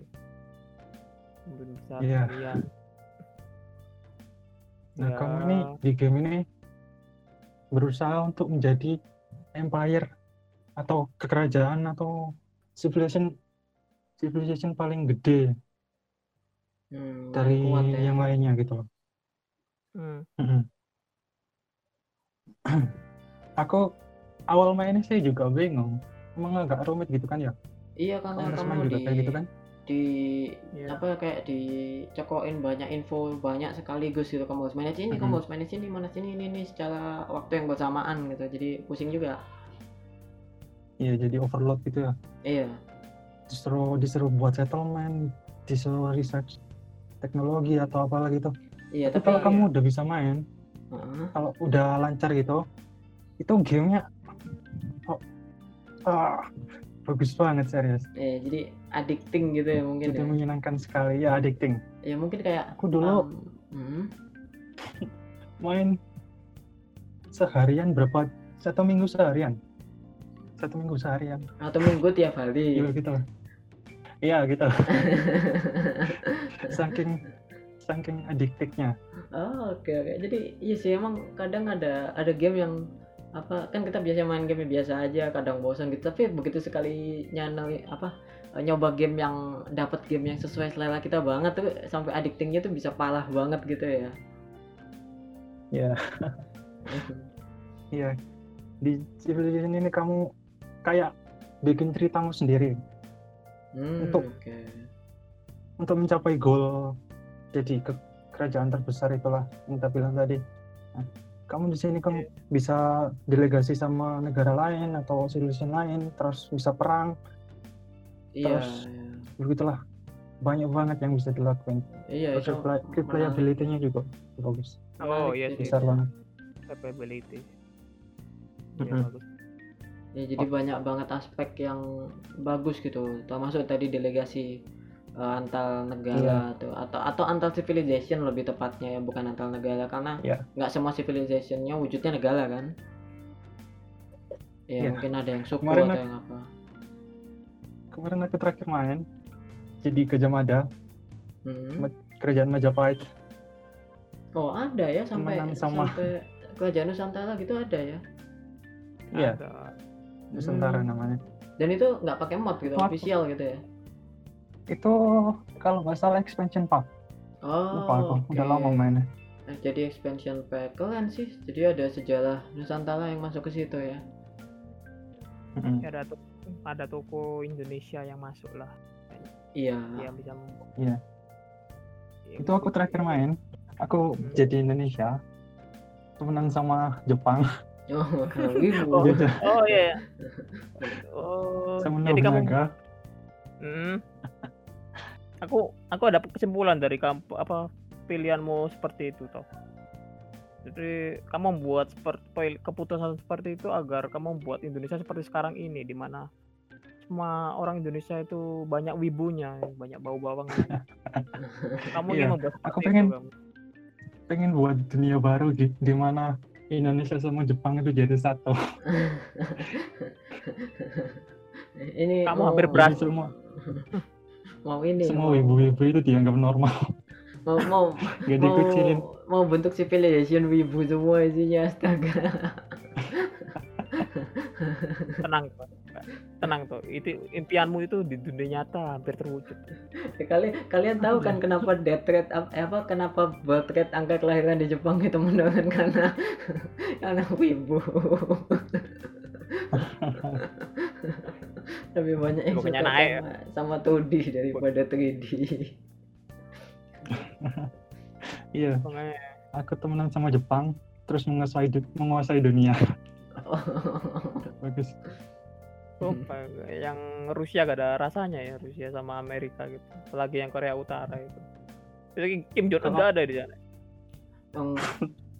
B: Pemimpin besar.
C: Iya.
B: Iya.
C: Nah
B: Ya.
C: kamu ini di game ini berusaha untuk menjadi empire atau kekerajaan atau civilization civilization paling gede
A: Hmm,
C: dari
A: kuat ya.
C: yang lainnya gitu loh.
B: Hmm. <clears throat>
C: Aku awal mainnya sih juga bingung. Emang agak rumit gitu kan ya?
A: Iya karena
C: Kamu
A: kamu
C: juga
A: di
C: kayak gitu kan?
A: Di
B: Iya.
A: apa kayak dicekokin banyak info banyak sekaligus gitu kamu harus manage ini
C: Mhm.
A: kamu harus manage ini manage ini ini, ini secara waktu yang bersamaan gitu jadi pusing juga
C: Iya jadi overload gitu ya.
A: iya
C: Disuruh disuruh buat settlement, disuruh research teknologi atau apalah gitu.
A: iya
C: Tapi
A: tapi
C: kalau kamu udah bisa main,
A: Heeh.
C: kalau udah lancar gitu, itu gamenya oh, ah, bagus banget serius.
A: Iya, jadi addicting gitu ya mungkin
C: Jadi
A: ya.
C: menyenangkan sekali ya addicting.
A: Ya mungkin kayak
C: Aku dulu
A: um, hmm, <laughs>
C: main seharian berapa satu minggu seharian satu minggu seharian
A: atau minggu tiap hari. <laughs>
C: iya gitu lah iya gitu <laughs> saking saking adiktifnya
A: Oh, oke oke. Jadi iya sih emang kadang ada ada game yang apa kan kita biasa main game biasa aja kadang bosan gitu tapi begitu sekali nyana apa nyoba game yang dapat game yang sesuai selera kita banget tuh sampai addictingnya tuh bisa parah banget gitu ya.
C: Iya. <laughs> iya di civilization ini kamu kayak bikin ceritamu sendiri
A: Hmm,
C: Untuk-
A: oke.
C: untuk mencapai goal jadi ke kerajaan terbesar itulah yang kita bilang tadi Nah, kamu di sini kamu bisa delegasi sama negara lain atau civilization lain terus bisa perang
A: Iya.
C: terus-
A: iya.
C: begitulah banyak banget yang bisa dilakukan
A: Iya,
C: terus replayability-nya juga bagus
B: Oh iya
A: sih.
C: besar banget
B: Capability. Iya
C: Mhm.
B: bagus.
A: ya jadi banyak banget aspek yang bagus gitu termasuk tadi delegasi eh, antar negara atau atau atau antar civilization lebih tepatnya ya bukan antar negara karena
C: Iya.
A: nggak semua civilizationnya wujudnya negara kan ya
C: Iya.
A: mungkin ada yang suku
C: Kemarin
A: atau
C: aku-
A: yang apa
C: Kemarin aku terakhir main jadi Gajah Mada,
A: Hmm.
C: kerajaan Majapahit.
A: oh ada ya sampai
C: Temenan sama-
A: sampai kerajaan Nusantara gitu ada ya
C: Iya.
B: Ada.
C: Nusantara
A: Hmm.
C: namanya.
A: dan itu nggak pakai mod gitu official gitu ya
C: Itu kalau nggak salah expansion pack.
A: oh
C: Lupa aku, udah
A: oke.
C: lama mainnya.
A: Nah, jadi expansion pack keren sih. Jadi ada sejarah Nusantara yang masuk ke situ ya.
B: Ya, ada tuh ada toko Indonesia yang masuk lah
A: Iya.
B: yang bisa
C: Iya. Itu aku terakhir main. Aku
B: Hmm.
C: jadi Indonesia. Temenan sama Jepang. <laughs>
A: Oh. <laughs>
B: Oh.
C: Gitu.
B: Oh iya. iya. <laughs> Oh,
C: Sama
B: jadi kamu. Hmm. Aku aku ada kesimpulan dari kamu apa pilihanmu seperti itu toh. Jadi kamu membuat seperti keputusan seperti itu agar kamu membuat Indonesia seperti sekarang ini di mana semua orang Indonesia itu banyak wibunya, banyak bau bawangnya. <laughs> kamu ingin
C: Iya,
B: membuat
C: aku pengen-
B: itu, kamu.
C: Pengen buat dunia baru di, di mana Indonesia sama Jepang itu jadi satu. <laughs>
A: ini
B: Kamu
A: mau,
B: hampir berhasil.
C: semua <laughs>
A: mau ini
C: semua
A: mau,
C: wibu-wibu itu dianggap normal. <laughs>
A: mau mau <laughs>
C: Gak
A: mau,
C: dikucilin.
A: mau bentuk civilization wibu semua isinya astaga. <laughs>
B: Tenang, tenang tuh. Itu impianmu itu di dunia nyata hampir terwujud.
A: kalian kalian tahu kan kenapa death rate eh, apa kenapa birth rate angka kelahiran di Jepang itu menurun karena karena wibu. Lebih banyak yang suka
B: naik ya?
A: sama, sama 2D daripada 3D. <laughs>
C: Iya,
B: Makanya
C: aku temenan sama Jepang, terus menguasai menguasai dunia. <laughs> Bagus.
B: tuh, yang Rusia gak ada rasanya ya Rusia sama Amerika gitu. Apalagi yang Korea Utara itu. Itu Kim Jong Un nggak ada di sana.
A: Eng-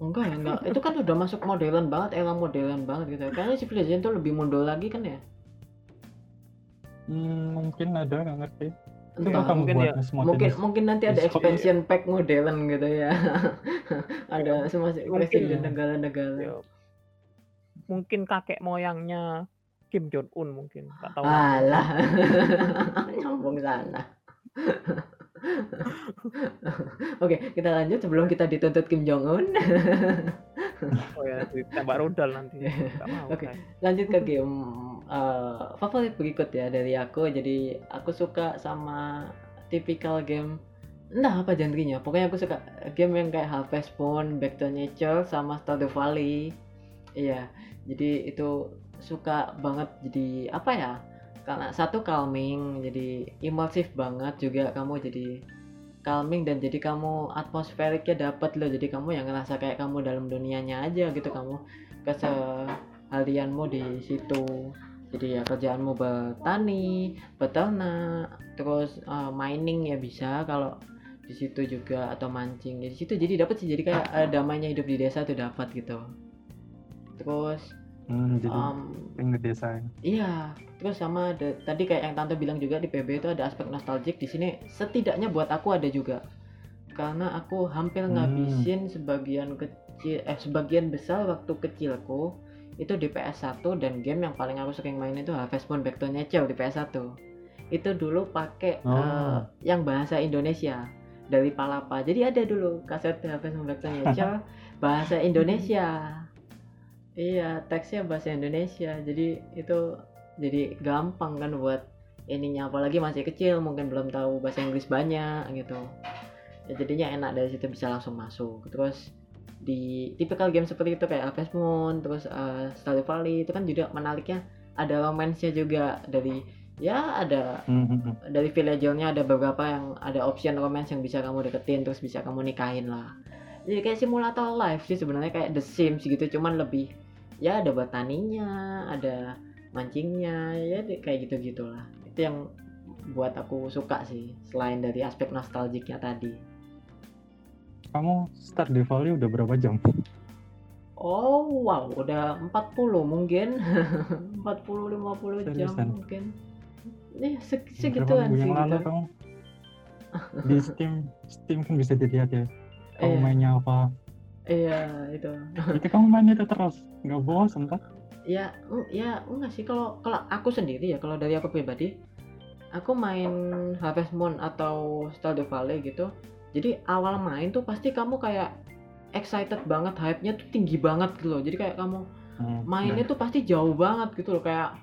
A: enggak ya enggak itu kan udah masuk modern banget era modern banget gitu kayaknya civilization tuh lebih mundur lagi kan ya
C: Hmm, mungkin ada nggak ngerti. Itu kan kamu
B: mungkin
C: buat
B: ya.
A: mungkin
C: jenis.
A: mungkin nanti ada
C: Yes,
A: expansion pack modern gitu ya <laughs> ada semua presiden negara-negara
B: Ya. Mungkin kakek moyangnya Kim Jong Un mungkin. Gak tahu.
A: alah <laughs> nyambung sana <laughs> Oke, kita lanjut sebelum kita dituntut Kim Jong Un. <laughs>
B: Oh ya, ditembak rudal nanti.
A: Oke.
B: saya.
A: lanjut ke game eh, favorit berikut ya dari aku. Jadi aku suka sama tipikal game entah apa genrenya. Pokoknya aku suka game yang kayak Harvest Moon, Back to Nature, sama Stardew Valley. Iya, jadi itu suka banget. Jadi apa ya? Karena satu calming, jadi immersif banget juga kamu jadi calming dan jadi kamu atmosferiknya dapat loh. Jadi kamu yang ngerasa kayak kamu dalam dunianya aja gitu kamu keseharianmu di situ. Jadi ya kerjaanmu bertani, beternak, terus eh, mining ya bisa kalau di situ juga atau mancing. Di situ jadi dapat sih jadi kayak eh, damainya hidup di desa tuh dapat gitu. Terus
C: Hmm, jadi
A: um,
C: ngedesain.
A: Iya, terus sama ada tadi kayak yang tante bilang juga di PB itu ada aspek nostalgic di sini setidaknya buat aku ada juga. Karena aku hampir
C: Hmm.
A: ngabisin sebagian kecil eh sebagian besar waktu kecilku itu di PS1 dan game yang paling aku sering main itu Harvest Moon Back to Nature di PS1. Itu dulu pakai
C: Oh.
A: eh, yang bahasa Indonesia dari Palapa. Jadi ada dulu kaset Harvest Moon Back to Nature <laughs> bahasa Indonesia. Iya, teksnya bahasa Indonesia. Jadi itu jadi gampang kan buat ininya apalagi masih kecil mungkin belum tahu bahasa Inggris banyak gitu. Ya, jadinya enak dari situ bisa langsung masuk. Terus di tipikal game seperti itu kayak Harvest Moon, terus uh, Stardew Valley itu kan juga menariknya ada romance-nya juga dari ya ada
C: Hmm, hmm, hmm.
A: dari villagernya ada beberapa yang ada option romance yang bisa kamu deketin terus bisa kamu nikahin lah jadi kayak simulator life sih sebenarnya kayak The Sims gitu cuman lebih ya ada botaninya ada mancingnya ya kayak gitu gitulah itu yang buat aku suka sih selain dari aspek nostalgiknya tadi
C: Kamu start di Valley udah berapa jam?
A: Oh wow, udah 40 mungkin <laughs> 40 50 jam
C: Seriusan?
A: mungkin. Eh, se
C: Beberapa
A: segituan sih
C: yang lalu
A: gitu.
C: kamu <laughs> di Steam Steam kan bisa dilihat ya kamu
A: Iya,
C: mainnya apa
A: iya itu.
C: itu kamu main itu terus nggak bosan kan
A: Ya, ya enggak sih kalau kalau aku sendiri ya kalau dari aku pribadi, aku main Harvest Moon atau Stardew Valley gitu. Jadi awal main tuh pasti kamu kayak excited banget, hype-nya tuh tinggi banget gitu loh. Jadi kayak kamu
C: Hmm,
A: mainnya tuh pasti jauh banget gitu loh kayak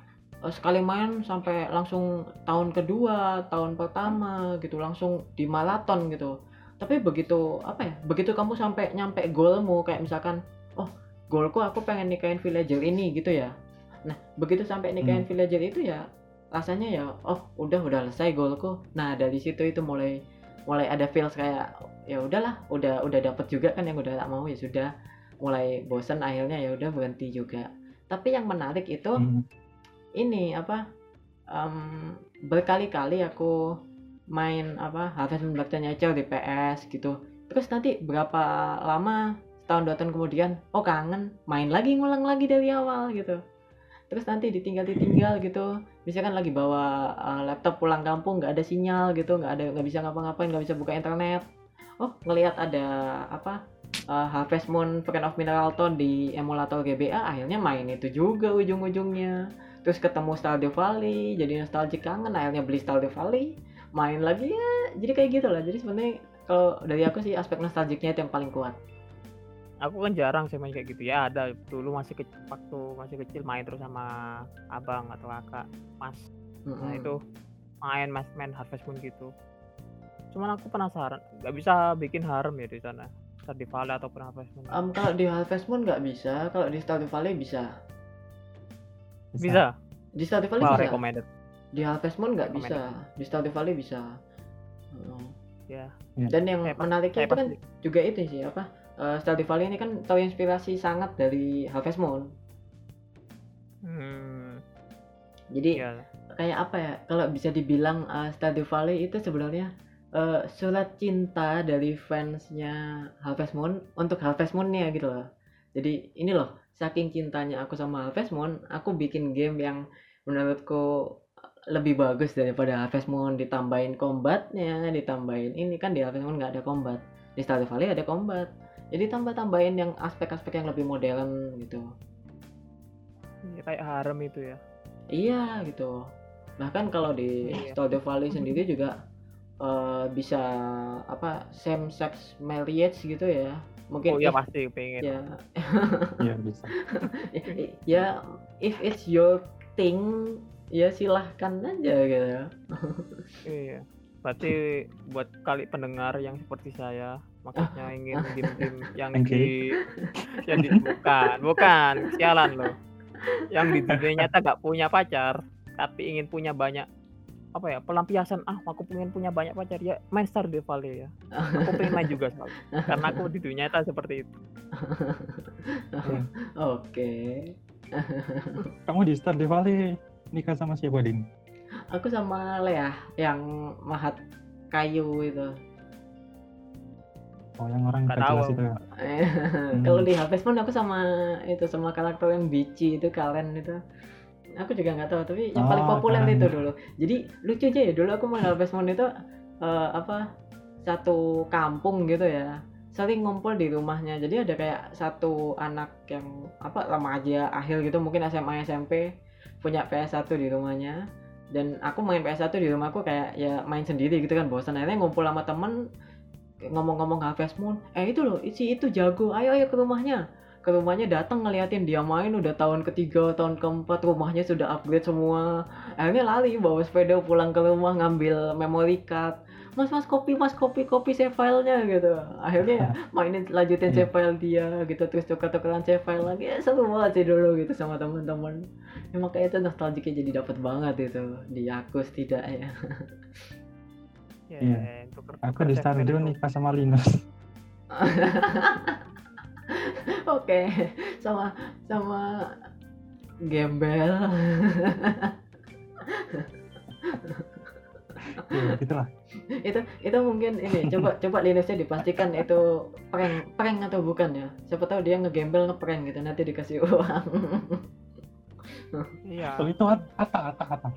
A: eh, sekali main sampai langsung tahun kedua tahun pertama gitu langsung di maraton gitu tapi begitu apa ya begitu kamu sampai nyampe goalmu kayak misalkan oh goalku aku pengen nikahin villager ini gitu ya. Nah begitu sampai nikahin villager itu ya rasanya ya oh udah udah selesai goalku nah dari situ itu mulai mulai ada feels kayak ya udahlah udah udah dapet juga kan yang udah tak mau ya sudah. Mulai bosan akhirnya ya udah berhenti juga. Tapi yang menarik itu
C: hmm,
A: ini apa em, berkali-kali aku main apa Harvest Moon Black Nature di PS gitu. Terus nanti berapa lama setahun dua tahun kemudian oh kangen main lagi ngulang lagi dari awal gitu. Terus nanti ditinggal ditinggal gitu misalkan lagi bawa uh, laptop pulang kampung nggak ada sinyal gitu nggak ada nggak bisa ngapa-ngapain nggak bisa buka internet. Oh ngelihat ada apa uh, Harvest Moon Friend of Mineral Town di emulator GBA akhirnya main itu juga ujung-ujungnya. Terus ketemu Stardew Valley jadi nostalgic kangen akhirnya beli Stardew Valley main lagi ya jadi kayak gitu lah jadi sebenarnya kalau dari aku sih aspek nostalgicnya itu yang paling kuat
B: aku kan jarang sih main kayak gitu ya ada dulu masih kecil waktu masih kecil main terus sama abang atau kakak mas. Nah
A: Mm-mm.
B: itu main mas main Harvest Moon gitu. Cuman aku penasaran nggak bisa bikin harem ya di sana di Valley ataupun Harvest Moon.
A: Em, kalau di Harvest Moon nggak bisa kalau di Stardew Valley bisa.
B: Bisa.
A: Di Stardew Valley
B: wow
A: bisa.
B: recommended.
A: Di Harvest Moon nggak bisa di Stardew Valley bisa. Mm.
B: ya.
A: Dan yang
B: Saya
A: menariknya
B: saya
A: itu kan juga itu sih apa eh, Stardew Valley ini kan terinspirasi sangat dari Harvest Moon.
B: Hmm,
A: jadi
B: ya
A: kayak apa ya kalau bisa dibilang uh, Stardew Valley itu sebenarnya uh, surat cinta dari fansnya Harvest Moon untuk Harvest Moonnya gitu loh. Jadi ini loh saking cintanya aku sama Harvest Moon aku bikin game yang menurutku lebih bagus daripada Harvest Moon. Ditambahin combatnya ditambahin ini kan di Harvest Moon nggak ada combat di Stardew Valley ada combat jadi tambah-tambahin yang aspek-aspek yang lebih modern gitu
B: ya kayak harem itu ya
A: Iya gitu. Bahkan kalau di
B: Iya.
A: Stardew Valley <laughs> sendiri juga eh, bisa apa same sex marriage gitu ya. Mungkin
B: oh iya
A: if-
B: pasti pengen
A: ya <laughs>
C: Iya <laughs> bisa.
A: ya if it's your thing ya silahkan aja gitu.
B: Iya. Berarti buat kali pendengar yang seperti saya, maksudnya ingin game-game yang
C: Oke.
B: di <laughs> yang di bukan, bukan, sialan loh. Yang di dunia nyata gak punya pacar, tapi ingin punya banyak apa ya pelampiasan ah aku pengen punya banyak pacar ya main Stardew Valley ya aku pengen main juga soalnya karena aku di dunia nyata seperti itu <laughs>
A: Oke.
C: Kamu di Stardew Valley nikah sama siapa Din?
A: Aku sama Lea yang mahat kayu itu.
C: Oh yang orang jelas
B: tahu.
C: itu ya. <laughs>
A: Kalau di Harvest Moon aku sama itu sama karakter yang bici itu kalian itu. Aku juga nggak tahu tapi yang paling
C: Oh,
A: populer
C: Karen.
A: itu dulu. Jadi lucu aja ya dulu aku main Harvest Moon itu eh, apa satu kampung gitu ya sering ngumpul di rumahnya jadi ada kayak satu anak yang apa remaja akhir gitu mungkin SMA SMP punya PS1 di rumahnya dan aku main PS1 di rumahku kayak ya main sendiri gitu kan bosan akhirnya ngumpul sama temen ngomong-ngomong Harvest Moon eh itu loh si itu jago ayo ayo ke rumahnya. Ke rumahnya datang ngeliatin dia main udah tahun ketiga tahun keempat rumahnya sudah upgrade semua. Akhirnya lari bawa sepeda pulang ke rumah ngambil memory card. Mas mas kopi mas kopi kopi save filenya gitu. Akhirnya ya mainin lanjutin save file dia gitu. Terus tuker-tukeran save file lagi ya, seru banget sih dulu gitu sama teman-teman. Emang kayak itu nostalgicnya jadi dapat banget itu di aku setidaknya
B: ya <laughs>
C: Iya.
B: tuker-
C: Aku di
B: segmen
C: Stardew
B: itu.
C: nikah sama Linus. <laughs>
A: Oke, sama sama gembel.
C: ya, gitulah.
A: itu itu mungkin ini coba coba Linusnya dipastikan itu prank prank atau bukan ya siapa tahu dia ngegembel ngeprank gitu nanti dikasih uang
B: iya
C: Kalau itu at- ata ata ata.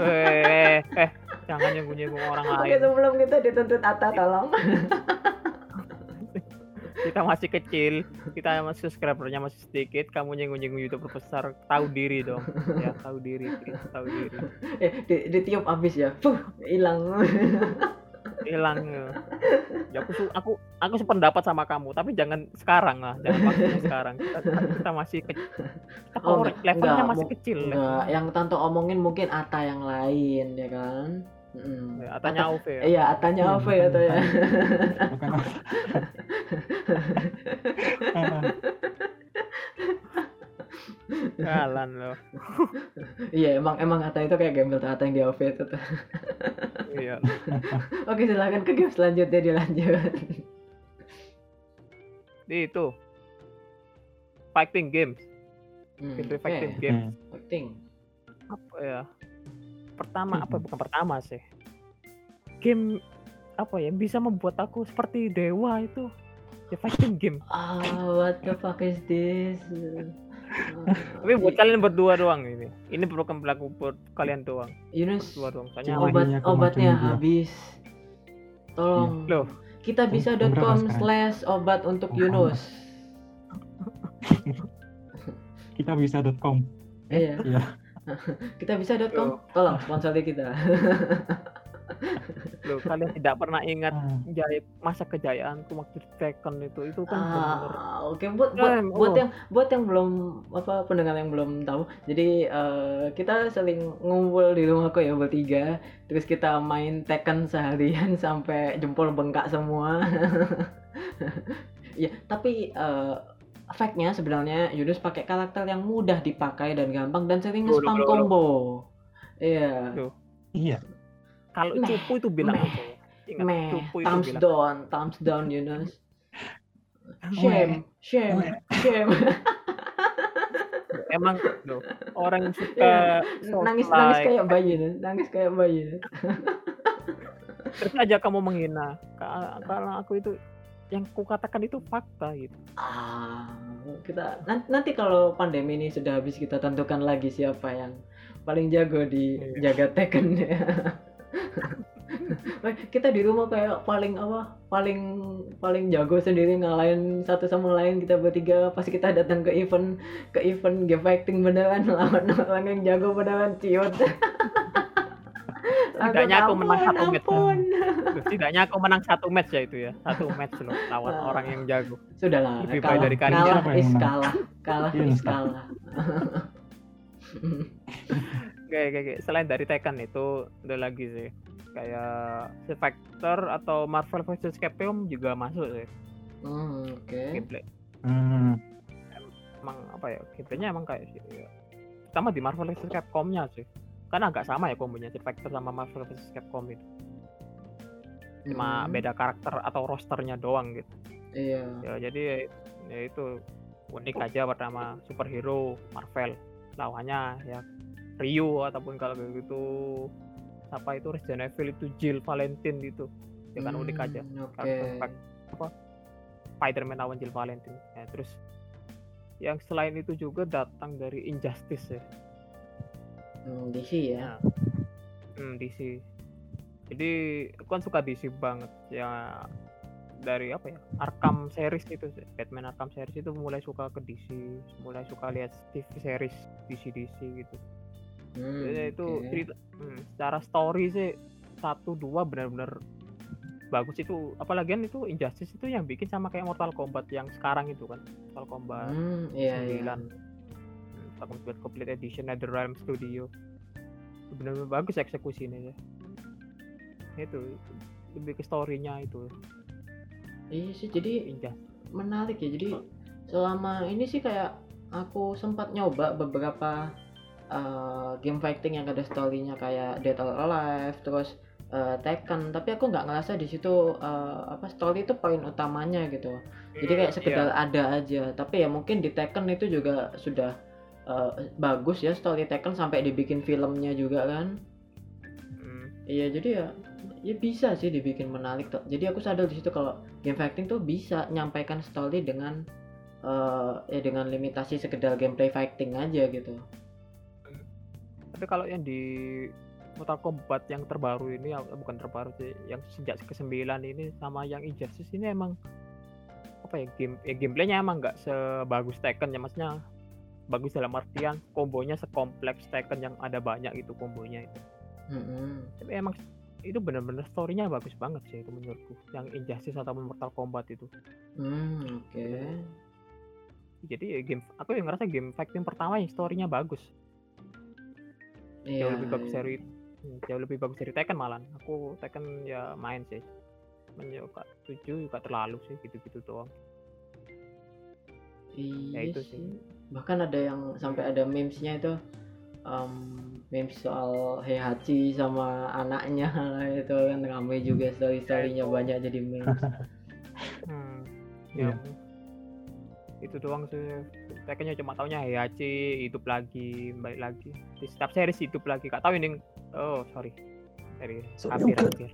B: eh eh jangan nyinggung nyinggung orang
A: oke
B: lain.
A: sebelum kita dituntut Ata tolong.
B: Kita masih kecil kita masih subscribernya masih sedikit kamu nyinggung nyinggung youtuber besar tahu diri dong. Ya tahu diri tahu diri.
A: Eh di, ditiup abis ya. Hilang.
B: Hilang ya. Ya, aku aku aku sependapat sama kamu tapi jangan sekarang lah jangan waktunya sekarang. Kita, kita masih kecil kita
A: Oh,
B: levelnya
A: enggak,
B: masih kecil ya.
A: Enggak, yang Tanto omongin mungkin Ata yang lain ya kan Mm.
B: Ya, Atanya AOV ya.
A: Iya, Atanya apa ya tuh ya?
C: Bukan
B: Jalan loh.
A: Iya, emang emang Ata itu kayak gembel tuh, Ata yang di AOV itu tuh.
B: Iya.
A: Oke, silakan ke game selanjutnya dilanjut.
B: Di itu. Fighting games.
A: Hmm,
B: Genre
A: oke.
B: fighting games.
A: Fighting.
B: Apa ya? Pertama apa bukan pertama sih. Game apa ya bisa membuat aku seperti dewa itu ya fighting game
A: Ah, what the fuck is this? <laughs>
B: tapi buat kalian berdua doang ini ini bukan berlaku buat kalian doang
A: Yunus,
B: berdua doang soalnya
A: obat obatnya habis. Tolong.
B: Loh.
A: Kita bisa
C: berapa
A: .com slash obat untuk
C: Oh,
A: Yunus. <laughs> <laughs>
C: kita bisa.com.
A: Iya.
C: Iya. <laughs>
A: Kita bisa .com. Tolong sponsori kita. <laughs>
B: loh kalian tidak pernah ingat
C: Ah,
B: jaya masa kejayaanku waktu Tekken itu itu kan
A: Ah, oke buat buat, buat
B: oh.
A: yang buat yang belum apa pendengar yang belum tahu. Jadi eh, kita sering ngumpul di rumahku ya bertiga. Terus kita main Tekken seharian <laughs> sampai jempol bengkak semua. ya, tapi eh fact-nya sebenarnya Yunus pakai karakter yang mudah dipakai dan gampang dan sering
B: Loh,
A: spam combo. Iya.
C: iya.
B: kalau
A: Meh,
B: cupu itu bilang
A: meh,
B: ingat
A: Meh,
B: cupu itu
A: thumbs
B: bilang
A: down, thumbs down Yunus. Shame, shame, shame.
B: emang loh orang yang suka
A: Iya, nangis nangis kayak bayi nih, nangis kayak bayi.
B: terus aja kamu menghina Ka- kalau aku itu yang kukatakan itu fakta gitu
A: Ah, kita nan- nanti kalau pandemi ini sudah habis kita tentukan lagi siapa yang paling jago di
B: Iya.
A: jaga Tekken ya. <laughs> Kita di rumah kayak paling apa? Paling paling jago sendiri ngalahin satu sama lain kita bertiga pas kita datang ke event ke event game fighting beneran lawan orang yang jago beneran ciut. <laughs>
B: Setidaknya aku menang
A: "Ampun,
B: satu match." <laughs> setidaknya aku menang satu match ya itu ya. Satu match loh lawan
A: Ah.
B: orang yang jago.
A: Sudahlah,
B: Lebih baik
A: kalah,
B: dari kalian.
A: kalah
C: Siapa yang
A: is kalah, kalah
C: Iya,
A: is kalah.
B: kayak kayak kayak- selain dari Tekken itu ada lagi sih. Kayak Street Fighter atau Marvel vs. Capcom juga masuk sih.
A: Hmm, oke.
B: gameplay.
C: Hmm,
B: emang apa ya? Gameplaynya emang kayak sih ya. pertama di Marvel vs. Capcom-nya sih karena agak sama ya kombonya Street Fighter sama Marvel vs Capcom itu. Cuma
A: Hmm,
B: beda karakter atau rosternya doang gitu.
A: Iya.
B: ya jadi ya itu unik aja pertama superhero Marvel. Lawannya ya Ryu ataupun kalau kayak gitu apa itu Resident Evil itu Jill Valentine gitu. Ya kan unik aja.
A: Hmm, Oke.
B: karakter apa Spider-Man lawan Jill Valentine. Ya, terus yang selain itu juga datang dari Injustice ya
A: Hmm, DC ya.
B: Nah, hmm, DC. Jadi aku kan suka DC banget ya dari apa ya Arkham series itu. Batman Arkham series itu mulai suka ke DC, mulai suka lihat TV series DC DC gitu.
A: Hmm,
B: Jadi itu
A: oke.
B: cerita hmm, secara story sih satu dua benar-benar bagus itu apalagi kan itu Injustice itu yang bikin sama kayak Mortal Kombat yang sekarang itu kan Mortal Kombat
A: Hmm, iya iya.
B: 9 Hmm, Mortal Kombat Complete Edition NetherRealm Studio benar-benar bagus eksekusinya ya itu lebih ke story-nya itu
A: Iya sih jadi
B: injak
A: menarik ya. Jadi selama ini sih kayak aku sempat nyoba beberapa eh, game fighting yang ada story-nya kayak Dead or Alive, terus eh, Tekken, tapi aku nggak ngerasa di situ eh, apa story itu poin utamanya gitu. Jadi
B: Hmm,
A: kayak sekedar ada aja. Tapi ya mungkin di Tekken itu juga sudah eh, bagus ya story Tekken sampai dibikin filmnya juga kan.
B: Hmm.
A: iya jadi ya ya bisa sih dibikin menarik tuh jadi aku sadar di situ kalau game fighting tuh bisa nyampaikan story dengan eh ya dengan limitasi sekedar gameplay fighting aja gitu
B: tapi kalau yang di Mortal Kombat yang terbaru ini ya, bukan terbaru sih yang sejak ke 9 ini sama yang Injustice ini emang apa ya game ya gameplaynya emang nggak sebagus Tekken ya maksudnya bagus dalam artian kombonya sekompleks Tekken yang ada banyak gitu kombonya itu
A: Mm-mm.
B: tapi emang itu bener-bener storynya bagus banget sih itu menurutku yang Injustice atau Mortal Kombat itu
A: Hmm, oke
B: jadi ya game aku yang ngerasa game fighting pertama yang storynya bagus
A: iya
B: jauh lebih bagus
A: iya.
B: dari hmm, jauh lebih bagus dari Tekken malah aku Tekken ya main sih menyuka tujuh juga terlalu sih gitu-gitu doang
A: Iya
B: itu
A: sih.
B: sih.
A: Bahkan ada yang sampai ada memesnya itu em, memes soal Heihachi sama anaknya <laughs> itu kan ramai juga story storynya
B: itu.
A: banyak jadi memes. <laughs>
B: hmm,
C: Iya.
B: yang itu doang sih. Tekkennya cuma taunya Heihachi hidup lagi balik lagi. Di setiap series hidup lagi. Gak tahu ini. Oh sorry. Sorry.
C: So
B: hampir hampir.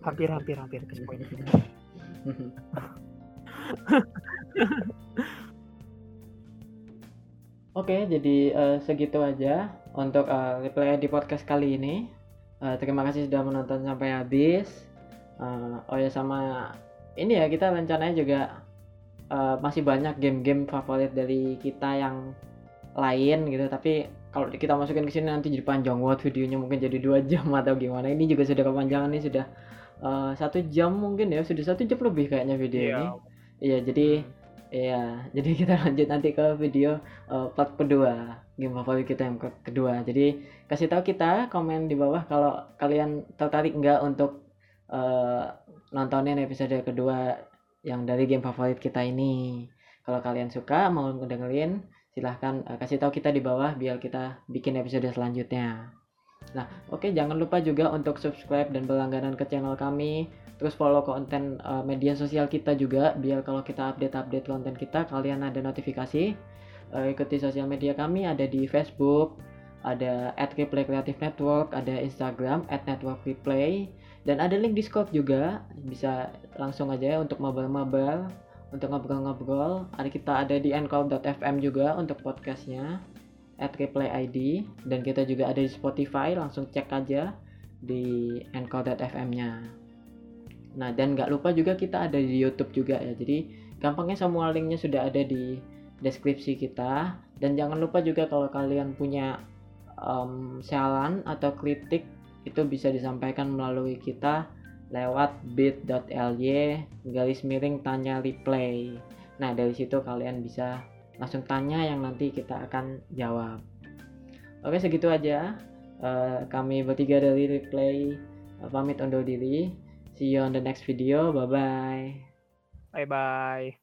B: Hampir hampir hampir. Ke spoiler <laughs>
A: Oke, jadi eh, segitu aja untuk eh, replay di podcast kali ini. Eh, terima kasih sudah menonton sampai habis. Eh, oh ya sama ini ya kita rencananya juga eh, masih banyak game-game favorit dari kita yang lain gitu. Tapi kalau kita masukin ke sini nanti jadi panjang banget videonya mungkin jadi dua <laughs> jam atau gimana. Ini juga sudah kepanjangan nih sudah satu jam mungkin ya sudah satu jam lebih kayaknya video
B: Iya.
A: ini. Iya jadi
B: Hmm.
A: Iya, jadi kita <laughs> lanjut nanti ke video uh, part kedua, game favorit kita yang ke- kedua. Jadi kasih tahu kita komen di bawah kalau kalian tertarik nggak untuk uh, nontonin episode kedua yang dari game favorit kita ini. Kalau kalian suka mau ngedengerin, silahkan uh, kasih tahu kita di bawah biar kita bikin episode selanjutnya. Nah, oke jangan lupa juga untuk subscribe dan berlangganan ke channel kami. Terus follow konten uh, media sosial kita juga biar kalau kita update-update konten kita kalian ada notifikasi. Uh, ikuti sosial media kami ada di Facebook ada at Replay Creative Network ada Instagram at Network Replay dan ada link Discord juga. Bisa langsung aja ya untuk mabar-mabar untuk ngobrol-ngobrol. Ada kita ada di anchor.fm juga untuk podcastnya at Replay ID dan kita juga ada di Spotify langsung cek aja di anchor.fm nya Nah, dan nggak lupa juga kita ada di YouTube juga ya. Jadi, gampangnya semua linknya sudah ada di deskripsi kita. Dan jangan lupa juga kalau kalian punya em, saran atau kritik itu bisa disampaikan melalui kita lewat bit.ly garis miring tanya replay. Nah, dari situ kalian bisa langsung tanya yang nanti kita akan jawab. Oke, segitu aja. Eh, kami bertiga dari replay eh, pamit undur diri. See you on the next video. Bye bye.
B: bye bye